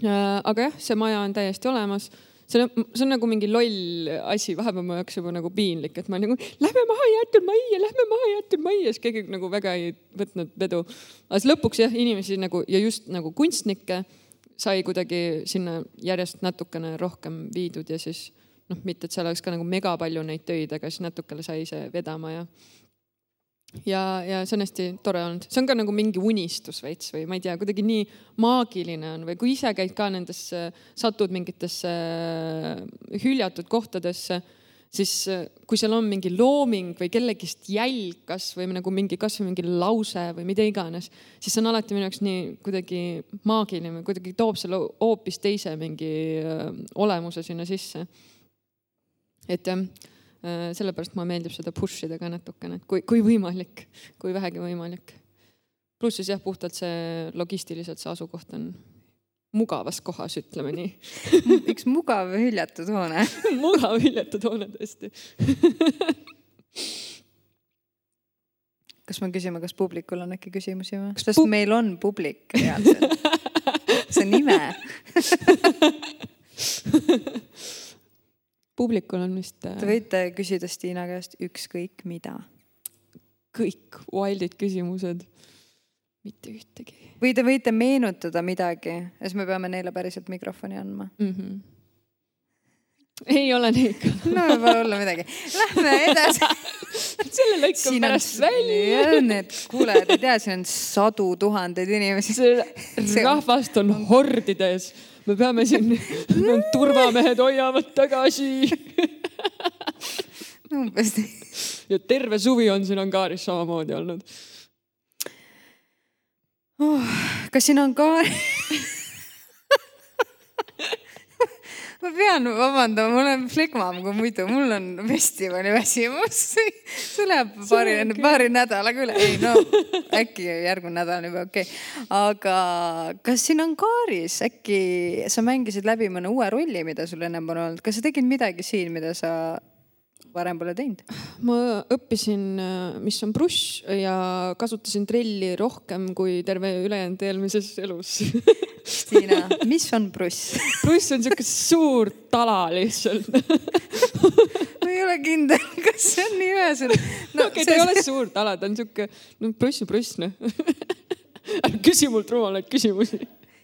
Äh, aga jah, see maja on täiesti olemas see on, see on nagu mingi loll asi, vahepeal mu jaoks juba nagu piinlik, et ma nagu lähme maha jäetud majja, lähme maha jäetud majja, siis keegi nagu väga ei võtnud vedu. aga siis lõpuks jah, inimesi nagu ja just nagu kunstnikke sai kuidagi sinna järjest natukene rohkem viidud ja siis noh, mitte et seal oleks ka nagu mega palju neid töid, aga siis natukene sai see vedama ja ja, ja see on hästi tore olnud, see on ka nagu mingi unistus veits või ma ei tea, kuidagi nii maagiline on või kui ise käid ka nendesse, satud mingitesse äh, hüljatud kohtadesse, siis äh, kui seal on mingi looming või kellegist jälg kas või nagu mingi, kasvõi mingi lause või mida iganes, siis see on alati minu jaoks nii kuidagi maagiline, kuidagi toob selle hoopis teise mingi äh, olemuse sinna sisse et jah, äh, sellepärast mulle meeldib seda push ida ka natukene, et kui, kui võimalik, kui vähegi võimalik. pluss siis jah, puhtalt see logistiliselt see asukoht on mugavas kohas, ütleme nii üks mugav hüljatud hoone mugav hüljatud hoone tõesti kas me küsime, kas publikul on äkki küsimusi või? kas Pub meil on publik reaalselt? see nime publikul on vist. Te võite küsida Stiina käest ükskõik mida. kõik wild'id küsimused, mitte ühtegi. või te võite meenutada midagi ja siis me peame neile päriselt mikrofoni andma mm. -hmm ei ole nii ikka. no pole hullu midagi. Lähme edasi selle lõikab pärast välja. Need kuulajad ei tea, siin on sadu tuhandeid inimesi. rahvast on hordides me peame siin, turvamehed hoiavad tagasi umbes nii. ja terve suvi on siin Angaaris samamoodi olnud oh,. kas siin on ka ma pean vabandama, ma olen flegmam kui muidu, mul on festivali väsimus. See läheb paari, paari nädalaga üle, ei no äkki järgmine nädal on juba okei. Okay.. aga kas siin on kaaris, äkki sa mängisid läbi mõne uue rolli, mida sul ennem on olnud, kas sa tegid midagi siin, mida sa varem pole teinud? ma õppisin, mis on brush ja kasutasin trelli rohkem kui terve ülejäänud eelmises elus Stiina, mis on brush? brush on sihuke suur tala lihtsalt ma ei ole kindel, kas see on nii üheselt no,. okei okay,, ta ei ole suur tala, ta on sihuke, no brush on brush noh ära küsi mult rumalaid küsimusi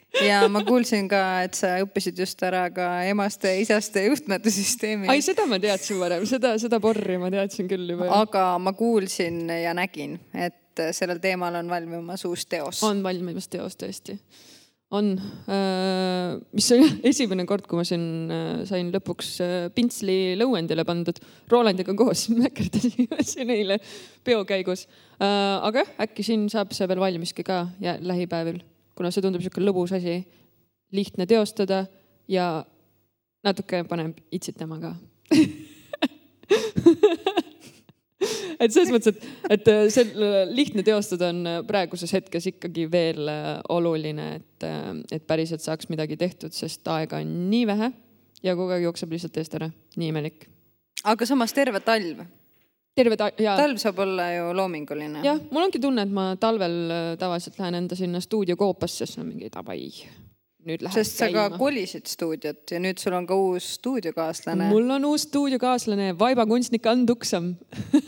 ja ma kuulsin ka, et sa õppisid just ära ka emaste ja isaste juhtmetusüsteemi. ai, seda ma teadsin varem, seda, seda porri ma teadsin küll juba. aga ma kuulsin ja nägin, et sellel teemal on valmimas uus teos. on valmimas teos tõesti on, äh, mis jah esimene kord, kui ma siin äh, sain lõpuks äh, pintsli lõuendile pandud. Rolandiga koos mäkerdasime siin eile peo käigus. aga jah, äkki siin saab see veel valmiski ka ja lähipäevil kuna see tundub niisugune lõbus asi, lihtne teostada ja natuke paneb itsitama ka. Et selles mõttes, et, et see lihtne teostada on praeguses hetkes ikkagi veel oluline, et, et päriselt saaks midagi tehtud, sest aega on nii vähe ja kogu aeg jookseb lihtsalt eest ära, nii imelik. Aga samas terve talv. Terve ta- ja talv saab olla ju loominguline. jah, mul ongi tunne, et ma talvel äh, tavaliselt lähen enda sinna stuudiokoopasse, siis on mingi davai, nüüd läheb sest sa ka käima. kolisid stuudiot ja nüüd sul on ka uus stuudiokaaslane. mul on uus stuudiokaaslane, vaibakunstnik Ann Tuksam.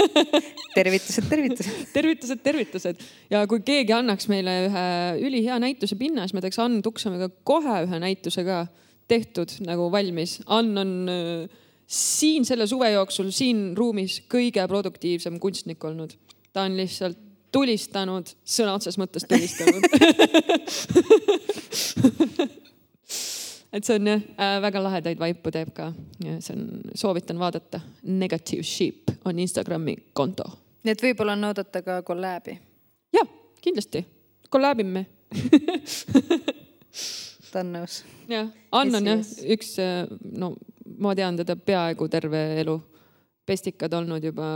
tervitused, tervitused. tervitused, tervitused ja kui keegi annaks meile ühe ülihea näituse pinna, siis me teeks Ann Tuksamiga kohe ühe näituse ka tehtud nagu valmis. Ann on äh, siin selle suve jooksul siin ruumis kõige produktiivsem kunstnik olnud. ta on lihtsalt tulistanud, sõna otseses mõttes tulistanud. et see on jah äh,, väga lahedaid vaipu teeb ka ja see on, soovitan vaadata. Negative Sheep on Instagrami konto nii et võib-olla on oodata ka kolläbi. jah, kindlasti, kollaabime. nõus. jah, Ann on jah üks, no ma tean teda peaaegu terve elu. pestikad olnud juba,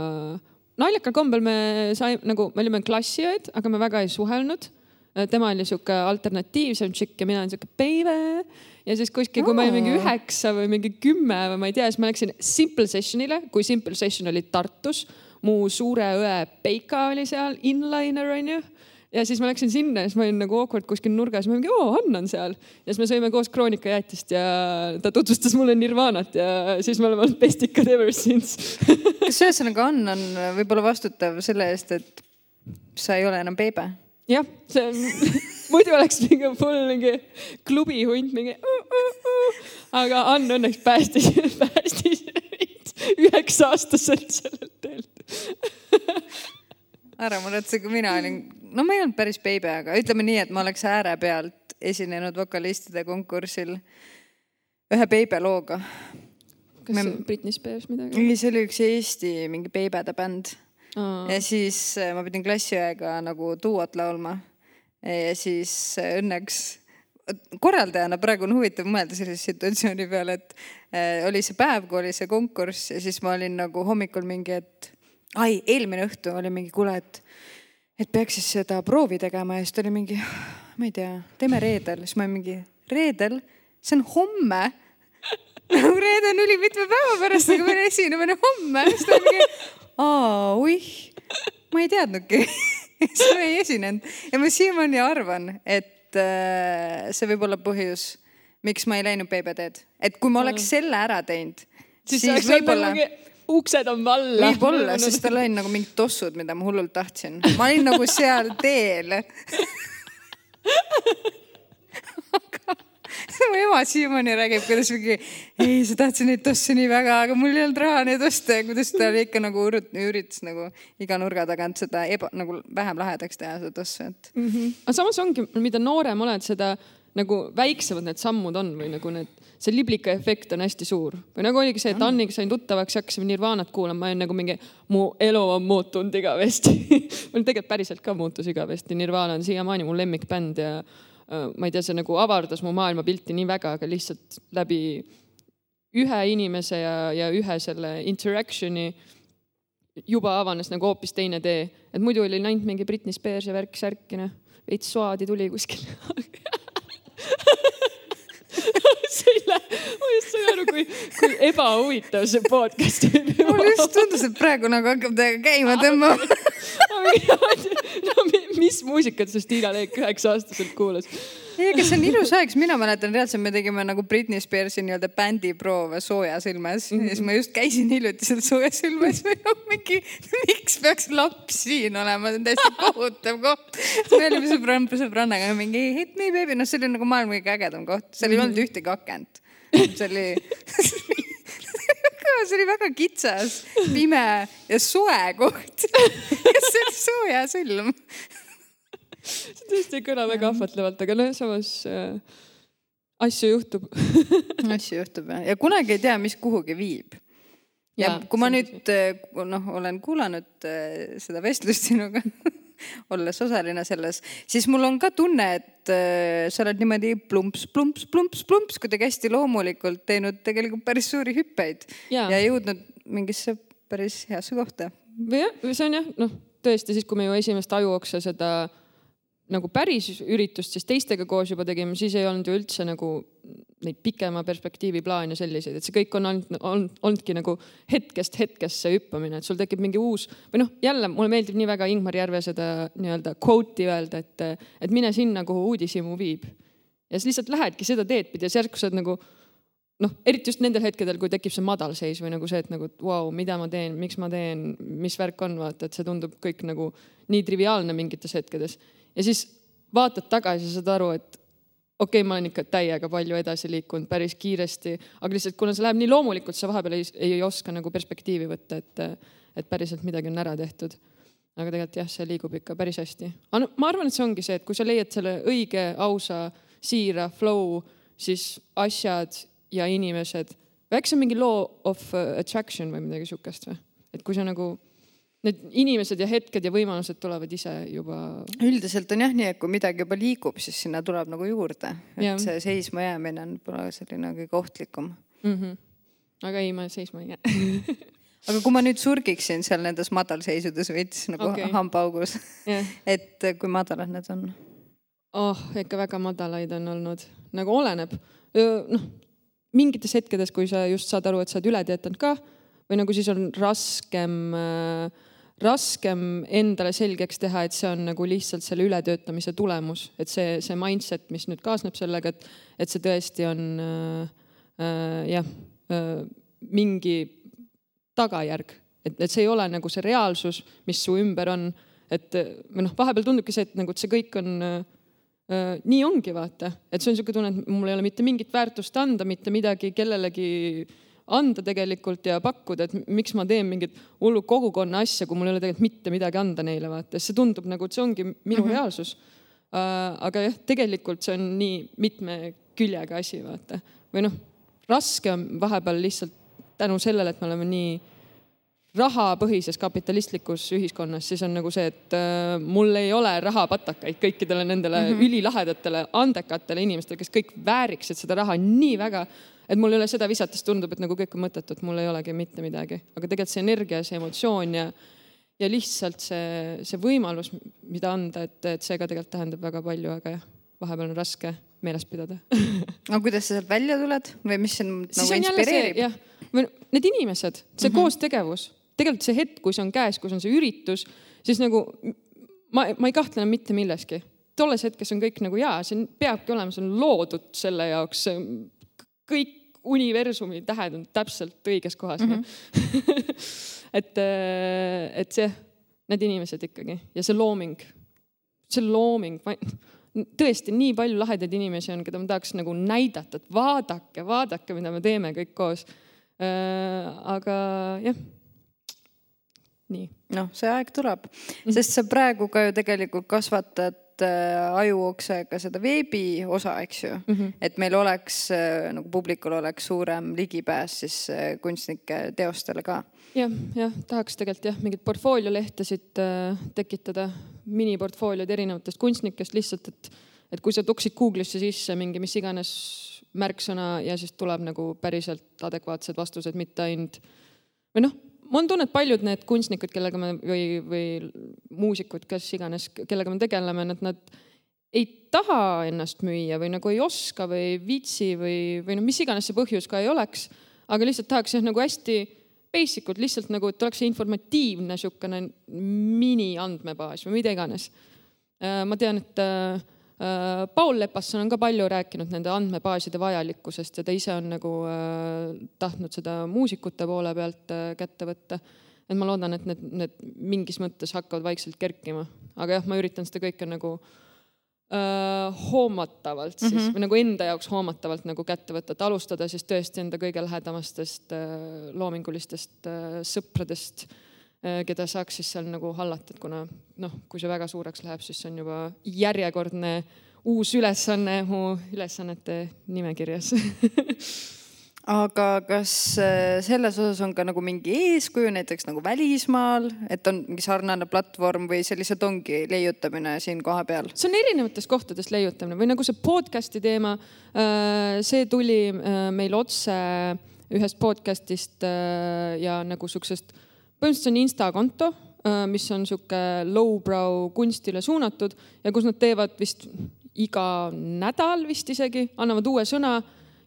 naljakal kombel me sai nagu, me olime klassiõed, aga me väga ei suhelnud. tema oli sihuke alternatiivsem tšikk ja mina olin sihuke baby. ja siis kuskil, kui ma olin mingi üheksa või mingi kümme või ma ei tea, siis ma läksin Simple Sessionile, kui Simple Session oli Tartus. mu suure õe Peika oli seal, inliner onju ja siis ma läksin sinna ja siis ma olin nagu awkward kuskil nurgas, ma mingi oo, Ann on seal. ja siis me sõime koos kroonikajäätist ja ta tutvustas mulle Nirvanat ja siis me oleme olnud pestikad ever since. kas ühesõnaga Ann on võib-olla vastutav selle eest, et sa ei ole enam beebe? jah, see on, muidu oleks mingi full mingi klubihunt mingi uh,. Uh, uh. aga Ann õnneks päästis, päästis meid üheksa-aastaselt sellelt teelt. Ära muretse, kui mina olin, no ma ei olnud päris beebe, aga ütleme nii, et ma oleks ääre pealt esinenud vokalistide konkursil ühe beebe looga. kas Me-. Britney Spears midagi? ei, see oli üks Eesti mingi beebede bänd ja siis äh, ma pidin klassiõega nagu duot laulma. ja siis äh, õnneks korraldajana praegu on huvitav mõelda sellise situatsiooni peale, et äh, oli see päev, kui oli see konkurss ja siis ma olin nagu hommikul mingi, et ai, eelmine õhtu oli mingi, kuule, et, et peaks siis seda proovi tegema ja siis ta oli mingi, ma ei tea, teeme reedel, siis ma mingi, reedel, see on homme. Nagu reede on ülimitme päeva pärast, aga meil esinemine homme, siis ta oli mingi, aa, oih, ma ei teadnudki. siis ma ei esinenud. Ja ma siiamaani arvan, et äh, see võib olla põhjus, miks ma ei läinud PBD-d, et kui ma oleks selle ära teinud, siis, siis võib-olla mingi uksed on valla. võib-olla, sest tal olid nagu mingid tossud, mida ma hullult tahtsin. ma olin nagu seal teel. aga mu ema siiamaani räägib, kuidas mingi, ei, sa tahtsid neid tosse nii väga, aga mul ei olnud raha neid osta ja kuidas ta oli ikka nagu üritas nagu iga nurga tagant seda eba, nagu vähem lahedaks teha seda tossu, et mm. -hmm. aga samas ongi, mida noorem oled, seda nagu väiksemad need sammud on või nagu need, see liblika efekt on hästi suur. või nagu oligi see, et Anniga sain tuttavaks ja hakkasime Nirvanat kuulama, ma olin nagu mingi, mu elu on muutunud igavesti. mul tegelikult päriselt ka muutus igavesti, Nirvana on siiamaani mu lemmikbänd ja äh, ma ei tea, see nagu avardas mu maailmapilti nii väga, aga lihtsalt läbi ühe inimese ja, ja ühe selle interaction'i juba avanes nagu hoopis teine tee, et muidu oli ainult mingi Britney Spears ja värk-särk ja noh, veits soadi tuli kuskil lähe, ma just sain aru, kui, kui ebahuvitav see podcast võib mulle just tundus, et praegu nagu hakkab täiega käima tõmbama. no, mis muusikat siis Tiina Leek üheksa aastaselt kuulas? ei, aga see on ilus aeg, sest mina mäletan reaalselt, me tegime nagu Britney Spearsi nii-öelda bändiproove Soojas ilmas mm -hmm. ja siis ma just käisin hiljuti seal Soojas ilmas või noh, mingi, miks peaks laps siin olema, see on täiesti kohutav koht. me olime sõbrann, sõbrannaga mingi hit me baby, noh, see oli nagu maailma kõige ägedam koht, seal ei olnud ühtegi akent. see oli see oli väga kitsas, pime ja soe koht. see oli sooja sõlm. See tõesti ei kõla väga ahvatlevalt, aga noh, samas äh, asju juhtub. asju juhtub jah, ja kunagi ei tea, mis kuhugi viib. ja Jaa, kui ma nüüd noh, olen kuulanud äh, seda vestlust sinuga, olles osaline selles, siis mul on ka tunne, et äh, sa oled niimoodi plumps, plumps, plumps, plumps kuidagi hästi loomulikult teinud tegelikult päris suuri hüppeid Jaa. ja jõudnud mingisse päris heasse kohta. või jah, see on jah, noh, tõesti siis, kui me ju esimest Ajuoksa seda nagu päris üritust siis teistega koos juba tegime, siis ei olnud ju üldse nagu neid pikema perspektiivi plaane selliseid, et see kõik on olnud, on olnudki nagu hetkest hetkesse hüppamine, et sul tekib mingi uus või noh, jälle mulle meeldib nii väga Ingmar Järve seda nii-öelda quote'i öelda, et, et mine sinna, kuhu uudishimu viib. ja siis lihtsalt lähedki seda teed pidi ja järsku sa oled nagu noh, eriti just nendel hetkedel, kui tekib see madalseis või nagu see, et nagu vau wow,, mida ma teen, miks ma teen, mis värk on, vaata, et see tundub kõik nagu nii triviaalne mingites hetkedes. Ja siis vaatad tagasi saad aru, et okei okay,, ma olen ikka täiega palju edasi liikunud, päris kiiresti, aga lihtsalt kuna see läheb nii loomulikult, sa vahepeal ei, ei oska nagu perspektiivi võtta, et, et päriselt midagi on ära tehtud. aga tegelikult jah, see liigub ikka päris hästi. aga no ma arvan, et see ongi see, et kui sa leiad selle õige, ausa, siira flow, siis asjad ja inimesed, äkki see on mingi law of uh, attraction või midagi sihukest või? et kui sa nagu, need inimesed ja hetked ja võimalused tulevad ise juba. üldiselt on jah nii, et kui midagi juba liigub, siis sinna tuleb nagu juurde, et ja. see seisma jäämine on võib-olla selline kõige ohtlikum mm. -hmm. aga ei, ma seisma ei jää aga kui ma nüüd surgiksin seal nendes madalseisudes veits nagu okay. hambaaugus yeah., et kui madalad need on? oh, ikka väga madalaid on olnud, nagu oleneb. noh, mingites hetkedes, kui sa just saad aru, et sa oled üle töötanud ka või nagu siis on raskem äh, raskem endale selgeks teha, et see on nagu lihtsalt selle ületöötamise tulemus, et see, see mindset, mis nüüd kaasneb sellega, et, et see tõesti on äh, äh, jah äh,, mingi tagajärg, et, et see ei ole nagu see reaalsus, mis su ümber on, et või noh, vahepeal tundubki see, et nagu, et see kõik on äh, Äh, nii ongi, vaata, et see on niisugune tunne, et mul ei ole mitte mingit väärtust anda, mitte midagi kellelegi anda tegelikult ja pakkuda, et miks ma teen mingit hullu kogukonna asja, kui mul ei ole tegelikult mitte midagi anda neile, vaata, see tundub nagu, et see ongi minu mm -hmm. reaalsus. Äh, aga jah, tegelikult see on nii mitme küljega asi, vaata. või noh, raske on vahepeal lihtsalt tänu sellele, et me oleme nii rahapõhises kapitalistlikus ühiskonnas, siis on nagu see, et äh, mul ei ole rahapatakaid kõikidele nendele mm -hmm. ülilahedatele, andekatele inimestele, kes kõik vääriksid seda raha nii väga, et mul ole seda visates tundub, et nagu kõik on mõttetu, et mul ei olegi mitte midagi, aga tegelikult see energia, see emotsioon ja ja lihtsalt see, see võimalus, mida anda, et, et see ka tegelikult tähendab väga palju, aga jah, vahepeal on raske meeles pidada aga kuidas sa sealt välja tuled või mis sind nagu inspireerib? jah, need inimesed, see mm -hmm. koostegevus tegelikult see hetk, kui see on käes, kus on see üritus, siis nagu ma, ma ei kahtle mitte milleski. tolles hetkes on kõik nagu jaa, see peabki olema, see on loodud selle jaoks. Kõik universumi tähed on täpselt õiges kohas mm. -hmm. et, äh, et see, need inimesed ikkagi ja see looming, see looming, tõesti nii palju lahedaid inimesi on, keda ma tahaks nagu näidata, et vaadake, vaadake, mida me teeme kõik koos. Äh, aga jah nii. noh, see aeg tuleb, mhm. sest sa praegu ka ju tegelikult kasvatad äh, ajuoksega seda veebi osa, eks ju mm. -hmm. et meil oleks äh, nagu publikul oleks suurem ligipääs siis äh, kunstnike teostele ka ja,. jah, jah, tahaks tegelikult jah, mingeid portfooliolehtesid tekitada, miniportfooliod erinevatest kunstnikest lihtsalt, et, et kui sa toksid Google'isse sisse mingi mis iganes märksõna ja siis tuleb nagu päriselt adekvaatsed vastused, mitte ainult või noh ma tunnen, et paljud need kunstnikud, kellega me või, või muusikud, kes iganes, kellega me tegeleme, et nad ei taha ennast müüa või nagu ei oska või ei viitsi või, või no mis iganes see põhjus ka ei oleks. aga lihtsalt tahaks jah nagu hästi basic ut lihtsalt nagu, et oleks see informatiivne niisugune mini andmebaas või mida iganes. Äh, ma tean, et Äh, Paul Lepasson on ka palju rääkinud nende andmebaaside vajalikkusest ja ta ise on nagu äh, tahtnud seda muusikute poole pealt äh, kätte võtta. et ma loodan, et need, need mingis mõttes hakkavad vaikselt kerkima, aga jah, ma üritan seda kõike nagu äh, hoomatavalt siis mm -hmm. või nagu enda jaoks hoomatavalt nagu kätte võtta, et alustada siis tõesti enda kõige lähedamastest äh, loomingulistest äh, sõpradest Äh, keda saaks siis seal nagu hallata, et kuna noh, kui see väga suureks läheb, siis see on juba järjekordne uus ülesanne mu ülesannete nimekirjas aga kas äh, selles osas on ka nagu mingi eeskuju näiteks nagu välismaal, et on mingi sarnane platvorm või see lihtsalt ongi leiutamine siin kohapeal? see on erinevatest kohtadest leiutamine või nagu see podcast'i teema, äh, see tuli meil otse ühest podcast'ist ja nagu siuksest põhimõtteliselt see on Insta konto, äh, mis on sihuke lowbrow kunstile suunatud ja kus nad teevad vist iga nädal vist isegi, annavad uue sõna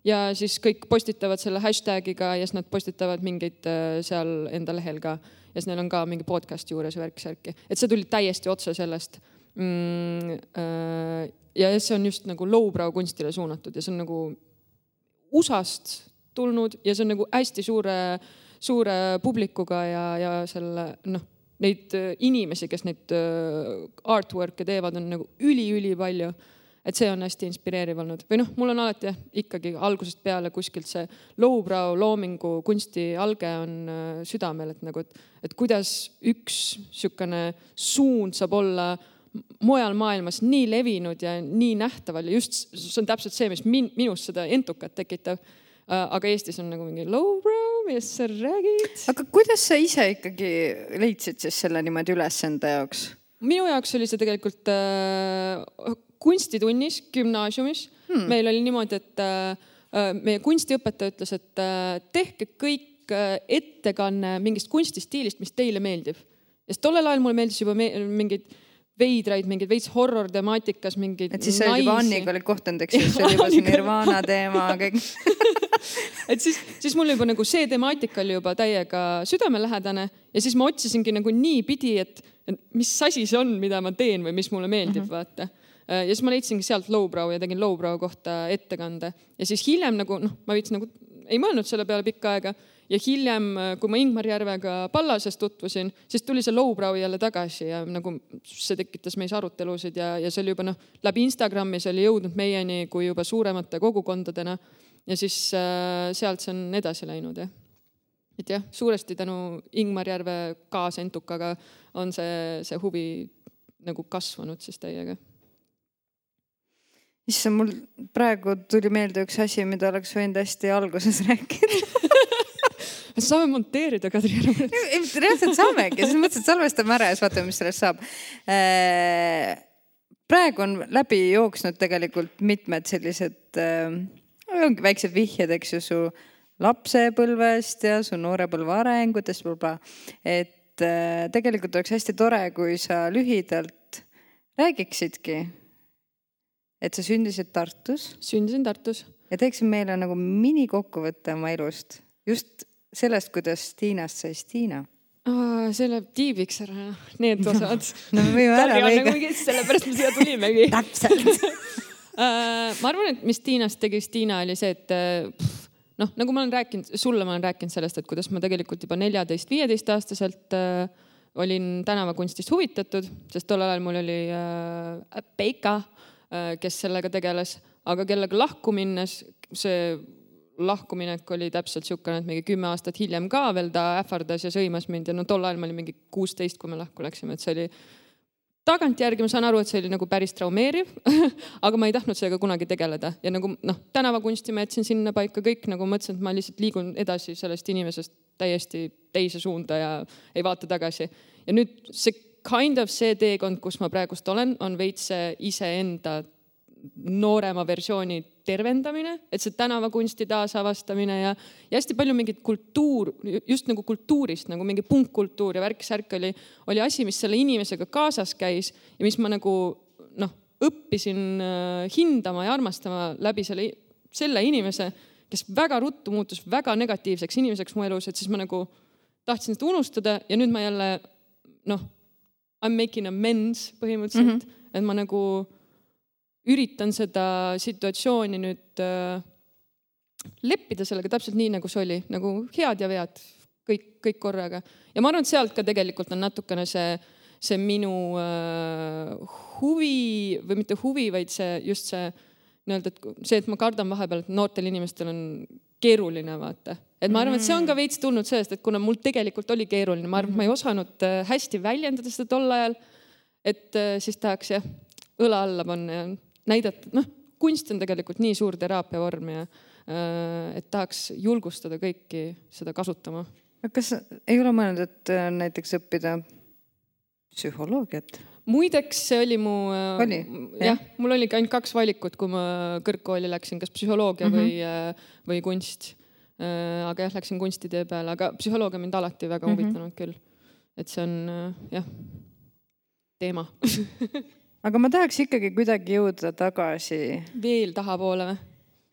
ja siis kõik postitavad selle hashtag'iga ja siis nad postitavad mingeid äh, seal enda lehel ka. ja siis neil on ka mingi podcast juures värk-särki, et see tuli täiesti otse sellest mm,. Äh, ja see on just nagu lowbrow kunstile suunatud ja see on nagu USA-st tulnud ja see on nagu hästi suure, suure publikuga ja, ja selle noh, neid äh, inimesi, kes neid äh, artwork'e teevad, on nagu üli-ülipalju et see on hästi inspireeriv olnud. Või noh, mul on alati jah, ikkagi algusest peale kuskilt see lowbrow loomingu kunsti alge on äh, südamel, et nagu, et, et kuidas üks niisugune suund saab olla mujal maailmas nii levinud ja nii nähtaval. Ja just see on täpselt see, mis min, minus seda entukat tekitab. Äh, aga Eestis on nagu mingi lowbrow, millest sa räägid. aga kuidas sa ise ikkagi leidsid siis selle niimoodi üles enda jaoks? minu jaoks oli see tegelikult äh, kunstitunnis gümnaasiumis hmm.. meil oli niimoodi, et äh, äh, meie kunstiõpetaja ütles, et äh, tehke kõik äh, ettekanne mingist kunstistiilist, mis teile meeldib. ja siis tollel ajal mulle meeldis juba me mingeid veidraid, mingeid veits horror temaatikas mingeid. et siis sa olid juba Anniga olid kohtunud, eks ju, see oli juba see Nirvana teema kõik et siis, siis mul juba nagu see temaatika oli juba täiega südamelähedane ja siis ma otsisingi nagu niipidi, et mis asi see on, mida ma teen või mis mulle meeldib mm, -hmm. vaata ja siis ma leidsingi sealt lowbrow ja tegin lowbrow kohta ettekande ja siis hiljem nagu noh, ma veits nagu ei mõelnud selle peale pikka aega ja hiljem, kui ma Ingmar Järvega Pallases tutvusin, siis tuli see lowbrow jälle tagasi ja nagu see tekitas meis arutelusid ja, ja see oli juba noh, läbi Instagrami see oli jõudnud meieni kui juba suuremate kogukondadena. ja siis äh, sealt see on edasi läinud jah. et jah, suuresti tänu Ingmar Järve kaasentukaga on see, see huvi nagu kasvanud siis täiega issand, mul praegu tuli meelde üks asi, mida oleks võinud hästi alguses rääkida saame monteerida, Kadri ära ei, reaalselt saamegi, selles mõttes, et salvestame ära ja siis vaatame, mis sellest saab. Äh, praegu on läbi jooksnud tegelikult mitmed sellised äh,, ongi väiksed vihjed, eks ju, su lapsepõlvest ja su noorepõlve arengutest, et äh, tegelikult oleks hästi tore, kui sa lühidalt räägiksidki et sa sündisid Tartus. sündisin Tartus. ja teeksid meile nagu minikokkuvõtte oma elust, just sellest, kuidas Tiinast sai Stiina oh,. see läheb tiibiks ära, need osad. no me võime ära lõigata. Nagu sellepärast me siia tulimegi. Täpselt. Uh, ma arvan, et mis Tiinast tegi Stiina oli see, et uh, noh, nagu ma olen rääkinud, sulle ma olen rääkinud sellest, et kuidas ma tegelikult juba neljateist, viieteistaastaselt uh, olin tänavakunstist huvitatud, sest tollel ajal mul oli uh, Peika Äh, kes sellega tegeles, aga kellega lahku minnes, see lahkuminek oli täpselt niisugune, et mingi kümme aastat hiljem ka veel ta ähvardas ja sõimas mind ja no tol ajal ma olin mingi kuusteist, kui me lahku läksime, et see oli tagantjärgi ma saan aru, et see oli nagu päris traumeeriv aga ma ei tahtnud sellega kunagi tegeleda ja nagu noh, tänavakunsti ma jätsin sinna paika kõik nagu mõtlesin, et ma lihtsalt liigun edasi sellest inimesest täiesti teise suunda ja ei vaata tagasi. ja nüüd see kind of see teekond, kus ma praegust olen, on veits see iseenda noorema versiooni tervendamine, et see tänavakunsti taasavastamine ja, ja hästi palju mingit kultuur, just nagu kultuurist nagu mingi punkkultuur ja värk-särk oli, oli asi, mis selle inimesega kaasas käis ja mis ma nagu noh, õppisin äh, hindama ja armastama läbi selle, selle inimese, kes väga ruttu muutus väga negatiivseks inimeseks mu elus, et siis ma nagu tahtsin seda unustada ja nüüd ma jälle noh I m making amends põhimõtteliselt mm, -hmm. et ma nagu üritan seda situatsiooni nüüd äh, leppida sellega täpselt nii, nagu see oli, nagu head ja vead, kõik, kõik korraga. ja ma arvan, et sealt ka tegelikult on natukene see, see minu äh, huvi või mitte huvi, vaid see just see nii-öelda, et see, et ma kardan vahepeal, et noortel inimestel on keeruline, vaata. et ma arvan, et see on ka mm. veits tulnud sellest, et kuna mul tegelikult oli keeruline, ma arvan, et ma ei osanud äh, hästi väljendada seda tol ajal. et siis tahaks jah, õla alla panna ja näidata, noh, kunst on tegelikult nii suur teraapiavorm ja äh, et tahaks julgustada kõiki seda kasutama. kas ei ole mõelnud, et näiteks õppida psühholoogiat? muideks, see oli mu, oli? jah, mul oligi ainult kaks valikut, kui ma kõrgkooli läksin, kas psühholoogia mm -hmm. või, või kunst. Äh, aga jah, läksin kunstitee peale, aga psühholoogia mind alati väga mm -hmm. huvitanud küll. et see on äh, jah, teema aga ma tahaks ikkagi kuidagi jõuda tagasi. veel tahapoole või?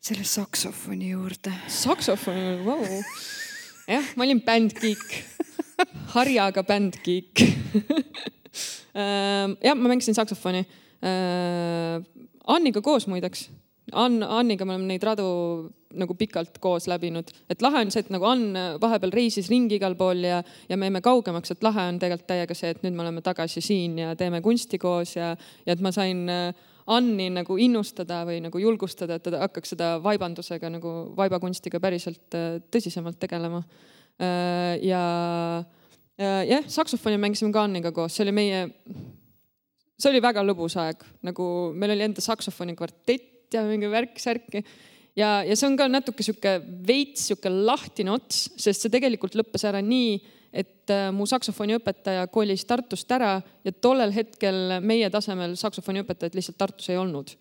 selle saksofoni juurde. saksofoni, vau. jah, ma olin bändkiik, harjaga bändkiik. jah, ma mängisin saksofoni. Anniga koos muideks. Ann, Anniga me oleme neid radu nagu pikalt koos läbinud, et lahe on see, et nagu Ann vahepeal reisis ringi igal pool ja, ja me jäime kaugemaks, et lahe on tegelikult täiega see, et nüüd me oleme tagasi siin ja teeme kunsti koos ja, ja et ma sain äh, Anni nagu innustada või nagu julgustada, et ta hakkaks seda vaibandusega nagu vaibakunstiga päriselt äh, tõsisemalt tegelema. ja, ja jah, saksofoni mängisime ka Anniga koos, see oli meie, see oli väga lõbus aeg, nagu meil oli enda saksofoni kvartett ja mingi värk-särki ja, ja see on ka natuke sihuke veits sihuke lahtine ots, sest see tegelikult lõppes ära nii, et äh, mu saksofoniõpetaja kolis Tartust ära ja tollel hetkel meie tasemel saksofoniõpetajat lihtsalt Tartus ei olnud.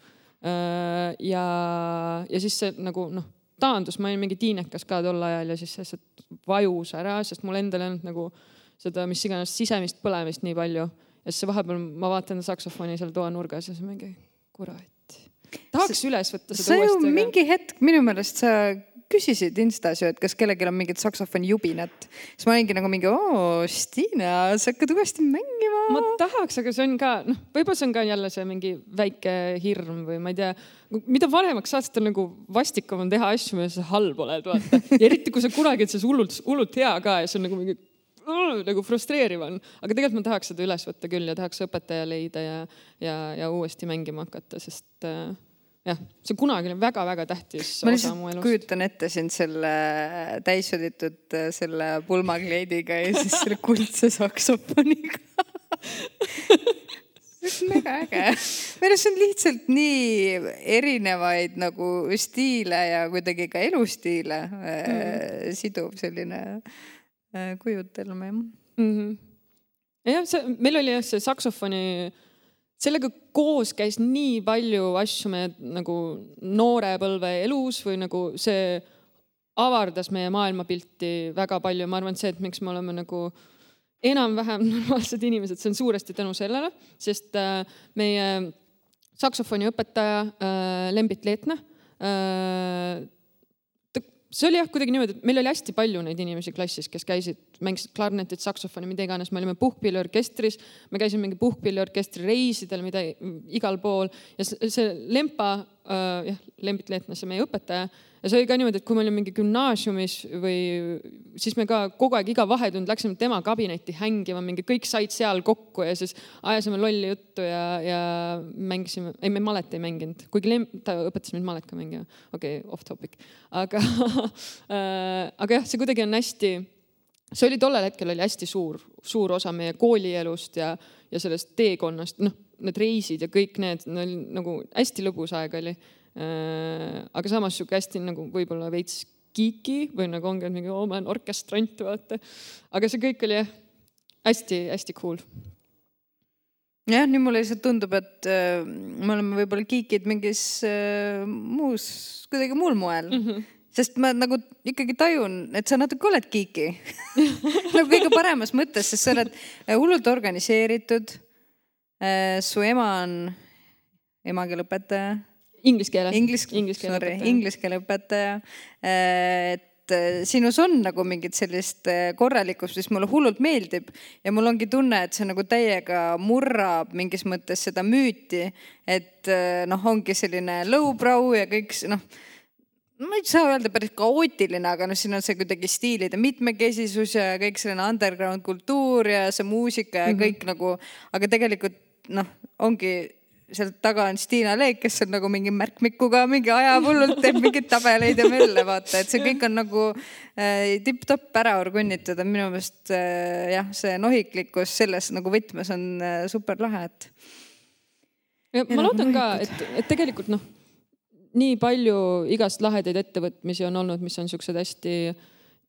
ja, ja siis see nagu noh, taandus, ma olin mingi tiinekas ka tol ajal ja siis see lihtsalt vajus ära, sest mul endal ei olnud nagu seda, mis iganes sisemist põlemist nii palju. ja siis vahepeal ma vaatan saksofoni seal toanurgas ja siis mingi kurat. Tahaks üles võtta sa seda ju uuesti. mingi hetk minu meelest sa küsisid Instas ju, et kas kellelgi on mingit saksofoni jubinat. siis ma olingi nagu mingi, oo, Stiina, sa hakkad uuesti mängima. ma tahaks, aga see on ka noh, võib-olla see on ka jälle see mingi väike hirm või ma ei tea, mida vanemaks saad, seda nagu vastikum on teha asju, milles sa halb oled, vaata. ja eriti, kui sa kunagi oled selles hullult, hullult hea ka ja see on nagu mingi nagu frustreeriv on, aga tegelikult ma tahaks seda üles võtta küll ja tahaks õpetaja leida ja, ja, ja uuesti mängima hakata, sest äh, jah, see kunagi oli väga-väga tähtis ma osa mu elust. kujutan ette sind selle täissõditud selle pulmakleidiga ja siis selle kuldse saksofoniga. see on mega äge. või noh, see on lihtsalt nii erinevaid nagu stiile ja kuidagi ka elustiile mm. siduv selline äh, kujutelm jah. mm. -hmm. jah, see, meil oli jah see saksofoni, sellega koos käis nii palju asju meie nagu noorepõlve elus või nagu see avardas meie maailmapilti väga palju, ma arvan, et see, et miks me oleme nagu enam-vähem normaalsed inimesed, see on suuresti tänu sellele, sest äh, meie saksofoniõpetaja äh, Lembit Leetna see oli jah kuidagi niimoodi, et meil oli hästi palju neid inimesi klassis, kes käisid, mängisid klarnetit, saksofoni, mida iganes, me olime puhkpilliorkestris, me käisime mingi puhkpilliorkestri reisidel, mida igal pool ja see, Lempa äh,, jah, Lembit Leetna, see meie õpetaja ja see oli ka niimoodi, et kui me olime mingi gümnaasiumis või siis me ka kogu aeg iga vahetund läksime tema kabinetti hängima, mingi kõik said seal kokku ja siis ajasime lolli juttu ja, ja mängisime, ei me malet ei mänginud, kuigi Lem-, ta õpetas mind malet ka mängima, okei okay,, off topic, aga äh, aga jah, see kuidagi on hästi, see oli tollel hetkel oli hästi suur, suur osa meie koolielust ja, ja sellest teekonnast, noh, need reisid ja kõik need no,, nagu hästi lõbus aeg oli. Aga samas sihuke hästi nagu võib-olla veits geeki või nagu ongi mingi, oo ma olen orkestrant, vaata. aga see kõik oli hästi-hästi cool. jah, nüüd mulle lihtsalt tundub, et äh, me oleme võib-olla kiikid mingis äh, muus, kuidagi muul moel mm. -hmm. sest ma nagu ikkagi tajun, et sa natuke oled kiiki nagu kõige paremas mõttes, sest sa oled äh, hullult organiseeritud äh,. su ema on emakeeleõpetaja Inglise keele. Inglis, sorry, inglise keele õpetaja. et äh, sinus on nagu mingit sellist äh, korralikkust, mis mulle hullult meeldib ja mul ongi tunne, et see nagu täiega murrab mingis mõttes seda müüti, et äh, noh, ongi selline lowbrow ja kõik noh ma ei saa öelda päris kaootiline, aga noh, siin on see kuidagi stiilide mitmekesisus ja kõik selline underground kultuur ja see muusika ja mm -hmm. kõik nagu, aga tegelikult noh, ongi sealt taga on Stiina Leek, kes on nagu mingi märkmikuga mingi ajab hullult, teeb mingeid tabeleid ja mölle, vaata, et see kõik on nagu äh, tipp-topp ära orgunnitud, on minu meelest äh, jah, see nohiklikkus selles nagu võtmes on äh, super lahe, et ma loodan ka, et, et tegelikult noh, nii palju igast lahedaid ettevõtmisi on olnud, mis on siuksed hästi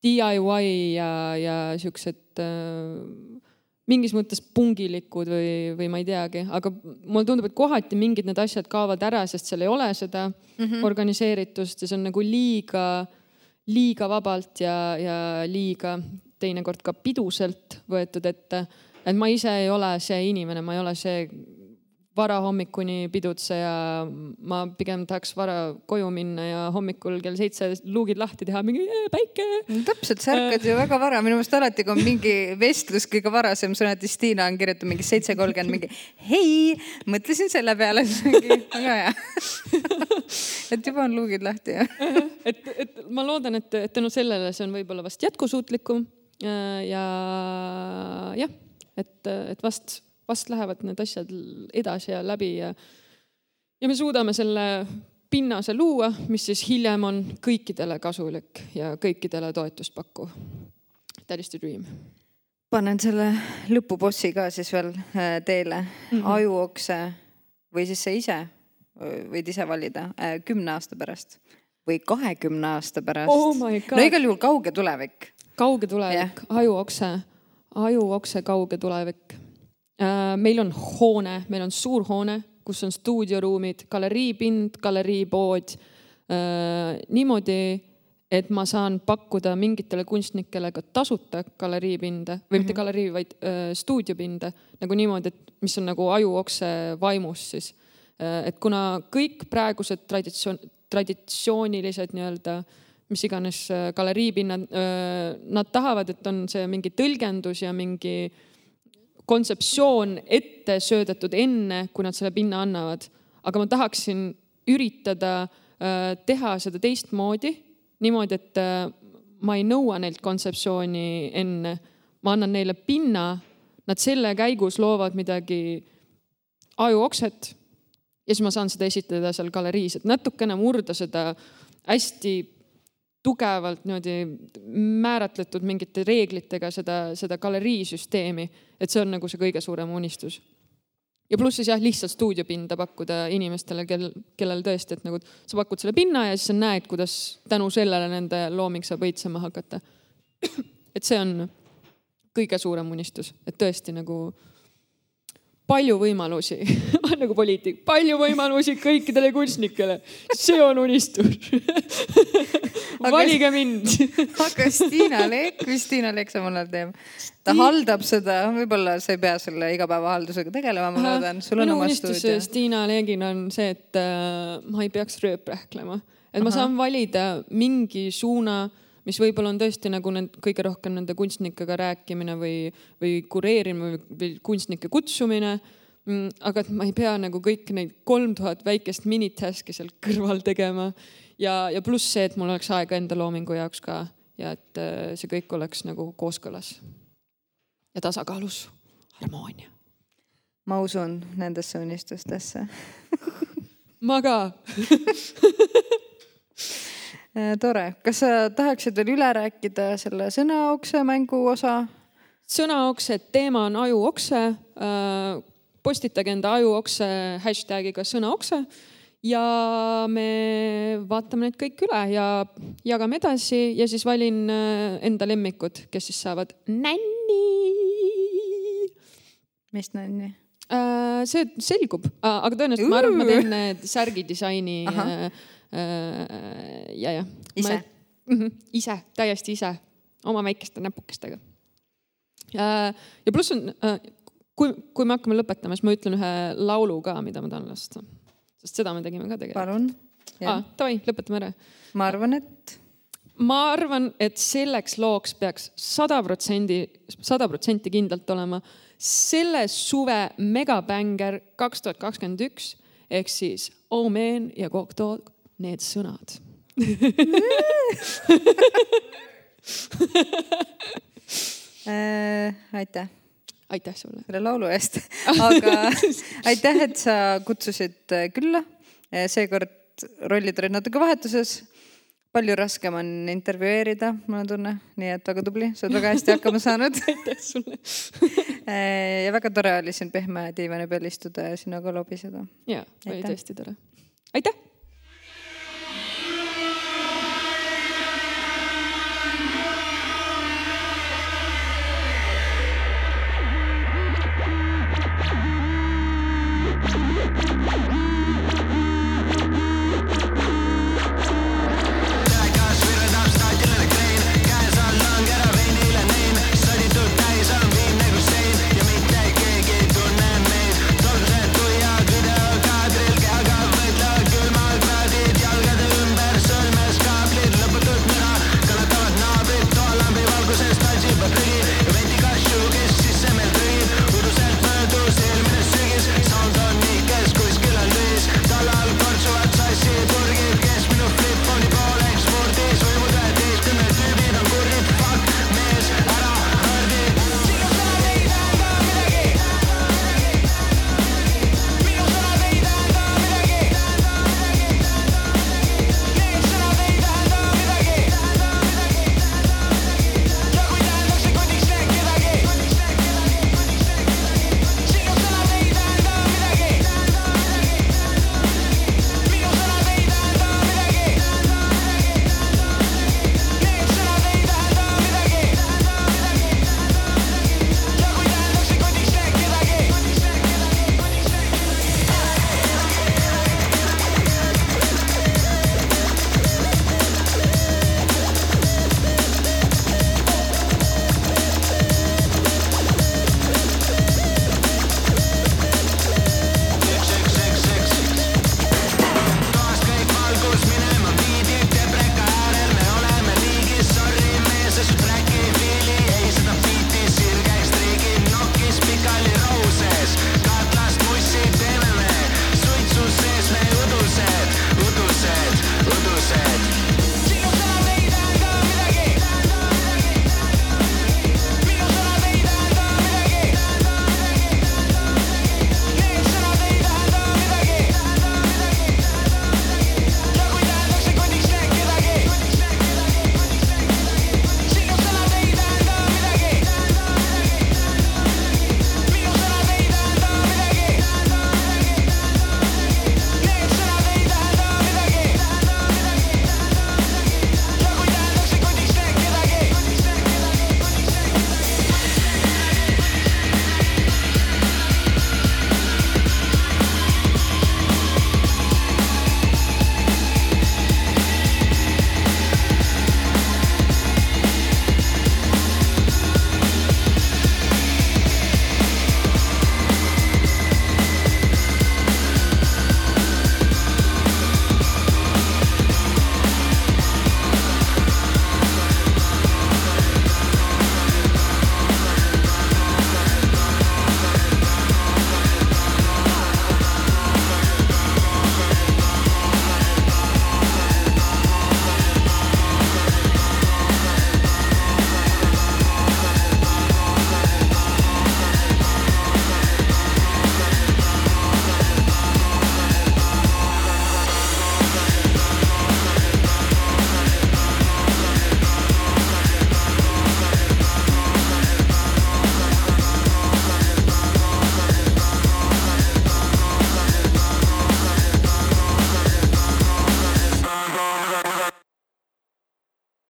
DIY ja, ja siuksed äh, mingis mõttes pungilikud või, või ma ei teagi, aga mulle tundub, et kohati mingid need asjad kaovad ära, sest seal ei ole seda mm -hmm. organiseeritust ja see on nagu liiga, liiga vabalt ja, ja liiga teinekord ka piduselt võetud ette. et ma ise ei ole see inimene, ma ei ole see varahommikuni pidutseja. ma pigem tahaks vara koju minna ja hommikul kell seitse luugid lahti teha, mingi päike. täpselt, sa ärkad ju väga vara, minu meelest alati, kui on mingi vestlus kõige varasem, sa näed, Stiina on kirjutanud mingi seitse kolmkümmend mingi hei, mõtlesin selle peale, siis mingi väga hea et juba on luugid lahti jah et, et ma loodan, et, et tänu sellele see on võib-olla vast jätkusuutlikum ja jah, et, et vast vast lähevad need asjad edasi ja läbi ja, ja me suudame selle pinnase luua, mis siis hiljem on kõikidele kasulik ja kõikidele toetust pakkuv. That is the dream. panen selle lõpubossi ka siis veel äh, teele mm, -hmm. ajuokse või siis sa ise võid ise valida äh, kümne aasta pärast või kahekümne aasta pärast oh. no igal juhul kauge tulevik. kauge tulevik yeah., ajuokse, ajuokse kauge tulevik meil on hoone, meil on suur hoone, kus on stuudioruumid, galeriipind, galeriipood. Äh, niimoodi, et ma saan pakkuda mingitele kunstnikele ka tasuta galeriipinda või mm -hmm. mitte galerii, vaid äh, stuudiopinda nagu niimoodi, et mis on nagu ajuokse vaimus siis. et kuna kõik praegused traditsioon, traditsioonilised nii-öelda mis iganes galeriipinnad, nad tahavad, et on see mingi tõlgendus ja mingi äh, kontseptsioon ette söödetud enne, kui nad selle pinna annavad. aga ma tahaksin üritada äh, teha seda teistmoodi, niimoodi, et äh, ma ei nõua neilt kontseptsiooni enne, ma annan neile pinna, nad selle käigus loovad midagi ajuokset ja siis ma saan seda esitada seal galeriis, et natukene murda seda hästi tugevalt niimoodi määratletud mingite reeglitega seda, seda galeriisüsteemi. et see on nagu see kõige suurem unistus. ja pluss siis jah, lihtsalt stuudiopinda pakkuda inimestele, kel, kellel tõesti, et nagu sa pakud selle pinna ja siis sa näed, kuidas tänu sellele nende looming saab õitsema hakata. et see on kõige suurem unistus, et tõesti nagu palju võimalusi nagu poliitik, palju võimalusi kõikidele kunstnikele. see on unistus valige mind aga Stiina Leek, mis Stiina Leek samal ajal teeb? ta haldab seda, võib-olla sa ei pea selle igapäevahaldusega tegelema, ma loodan. minu unistus Stiina Leegil on see, et äh, ma ei peaks rööprähklema, et Aha. ma saan valida mingi suuna mis võib-olla on tõesti nagu need kõige rohkem nende kunstnikega rääkimine või, või kureerimine või, kunstnike kutsumine mm,. aga et ma ei pea nagu kõiki neid kolm tuhat väikest minitask'i seal kõrval tegema. ja, ja pluss see, et mul oleks aega enda loomingu jaoks ka ja et äh, see kõik oleks nagu kooskõlas ja tasakaalus, harmoonia. ma usun nendesse unistustesse ma ka tore, kas sa tahaksid veel üle rääkida selle sõnaokse mängu osa? sõnaokse teema on ajuokse. Äh, postitage enda ajuokse hashtagiga sõnaokse ja me vaatame need kõik üle ja jagame edasi ja siis valin äh, enda lemmikud, kes siis saavad nänni. mis nänni? see selgub, aga tõenäoliselt ma arvan, et ma teen need särgidisaini Äh, ja, jah. ise? Mhm, ise, täiesti ise, oma väikeste näpukestega. ja pluss on, äh, kui, kui me hakkame lõpetama, siis ma ütlen ühe laulu ka, mida ma tahan lasta. sest seda me tegime ka tegelikult. palun. Ah, davai, lõpetame ära. ma arvan, et. ma arvan, et selleks looks peaks sada protsendi, sada protsenti kindlalt olema selle suve megabänger kaks tuhat kakskümmend üks ehk siis Omen ja Cocteau need sõnad äh, aitäh. aitäh sulle. selle laulu eest, aga aitäh, et sa kutsusid külla. seekord rollid olid natuke vahetuses. palju raskem on intervjueerida, mul on tunne, nii et väga tubli, sa oled väga hästi hakkama saanud aitäh sulle ja väga tore oli siin pehme diivani peal istuda ja sinuga lobiseda. ja, oli tõesti tore. aitäh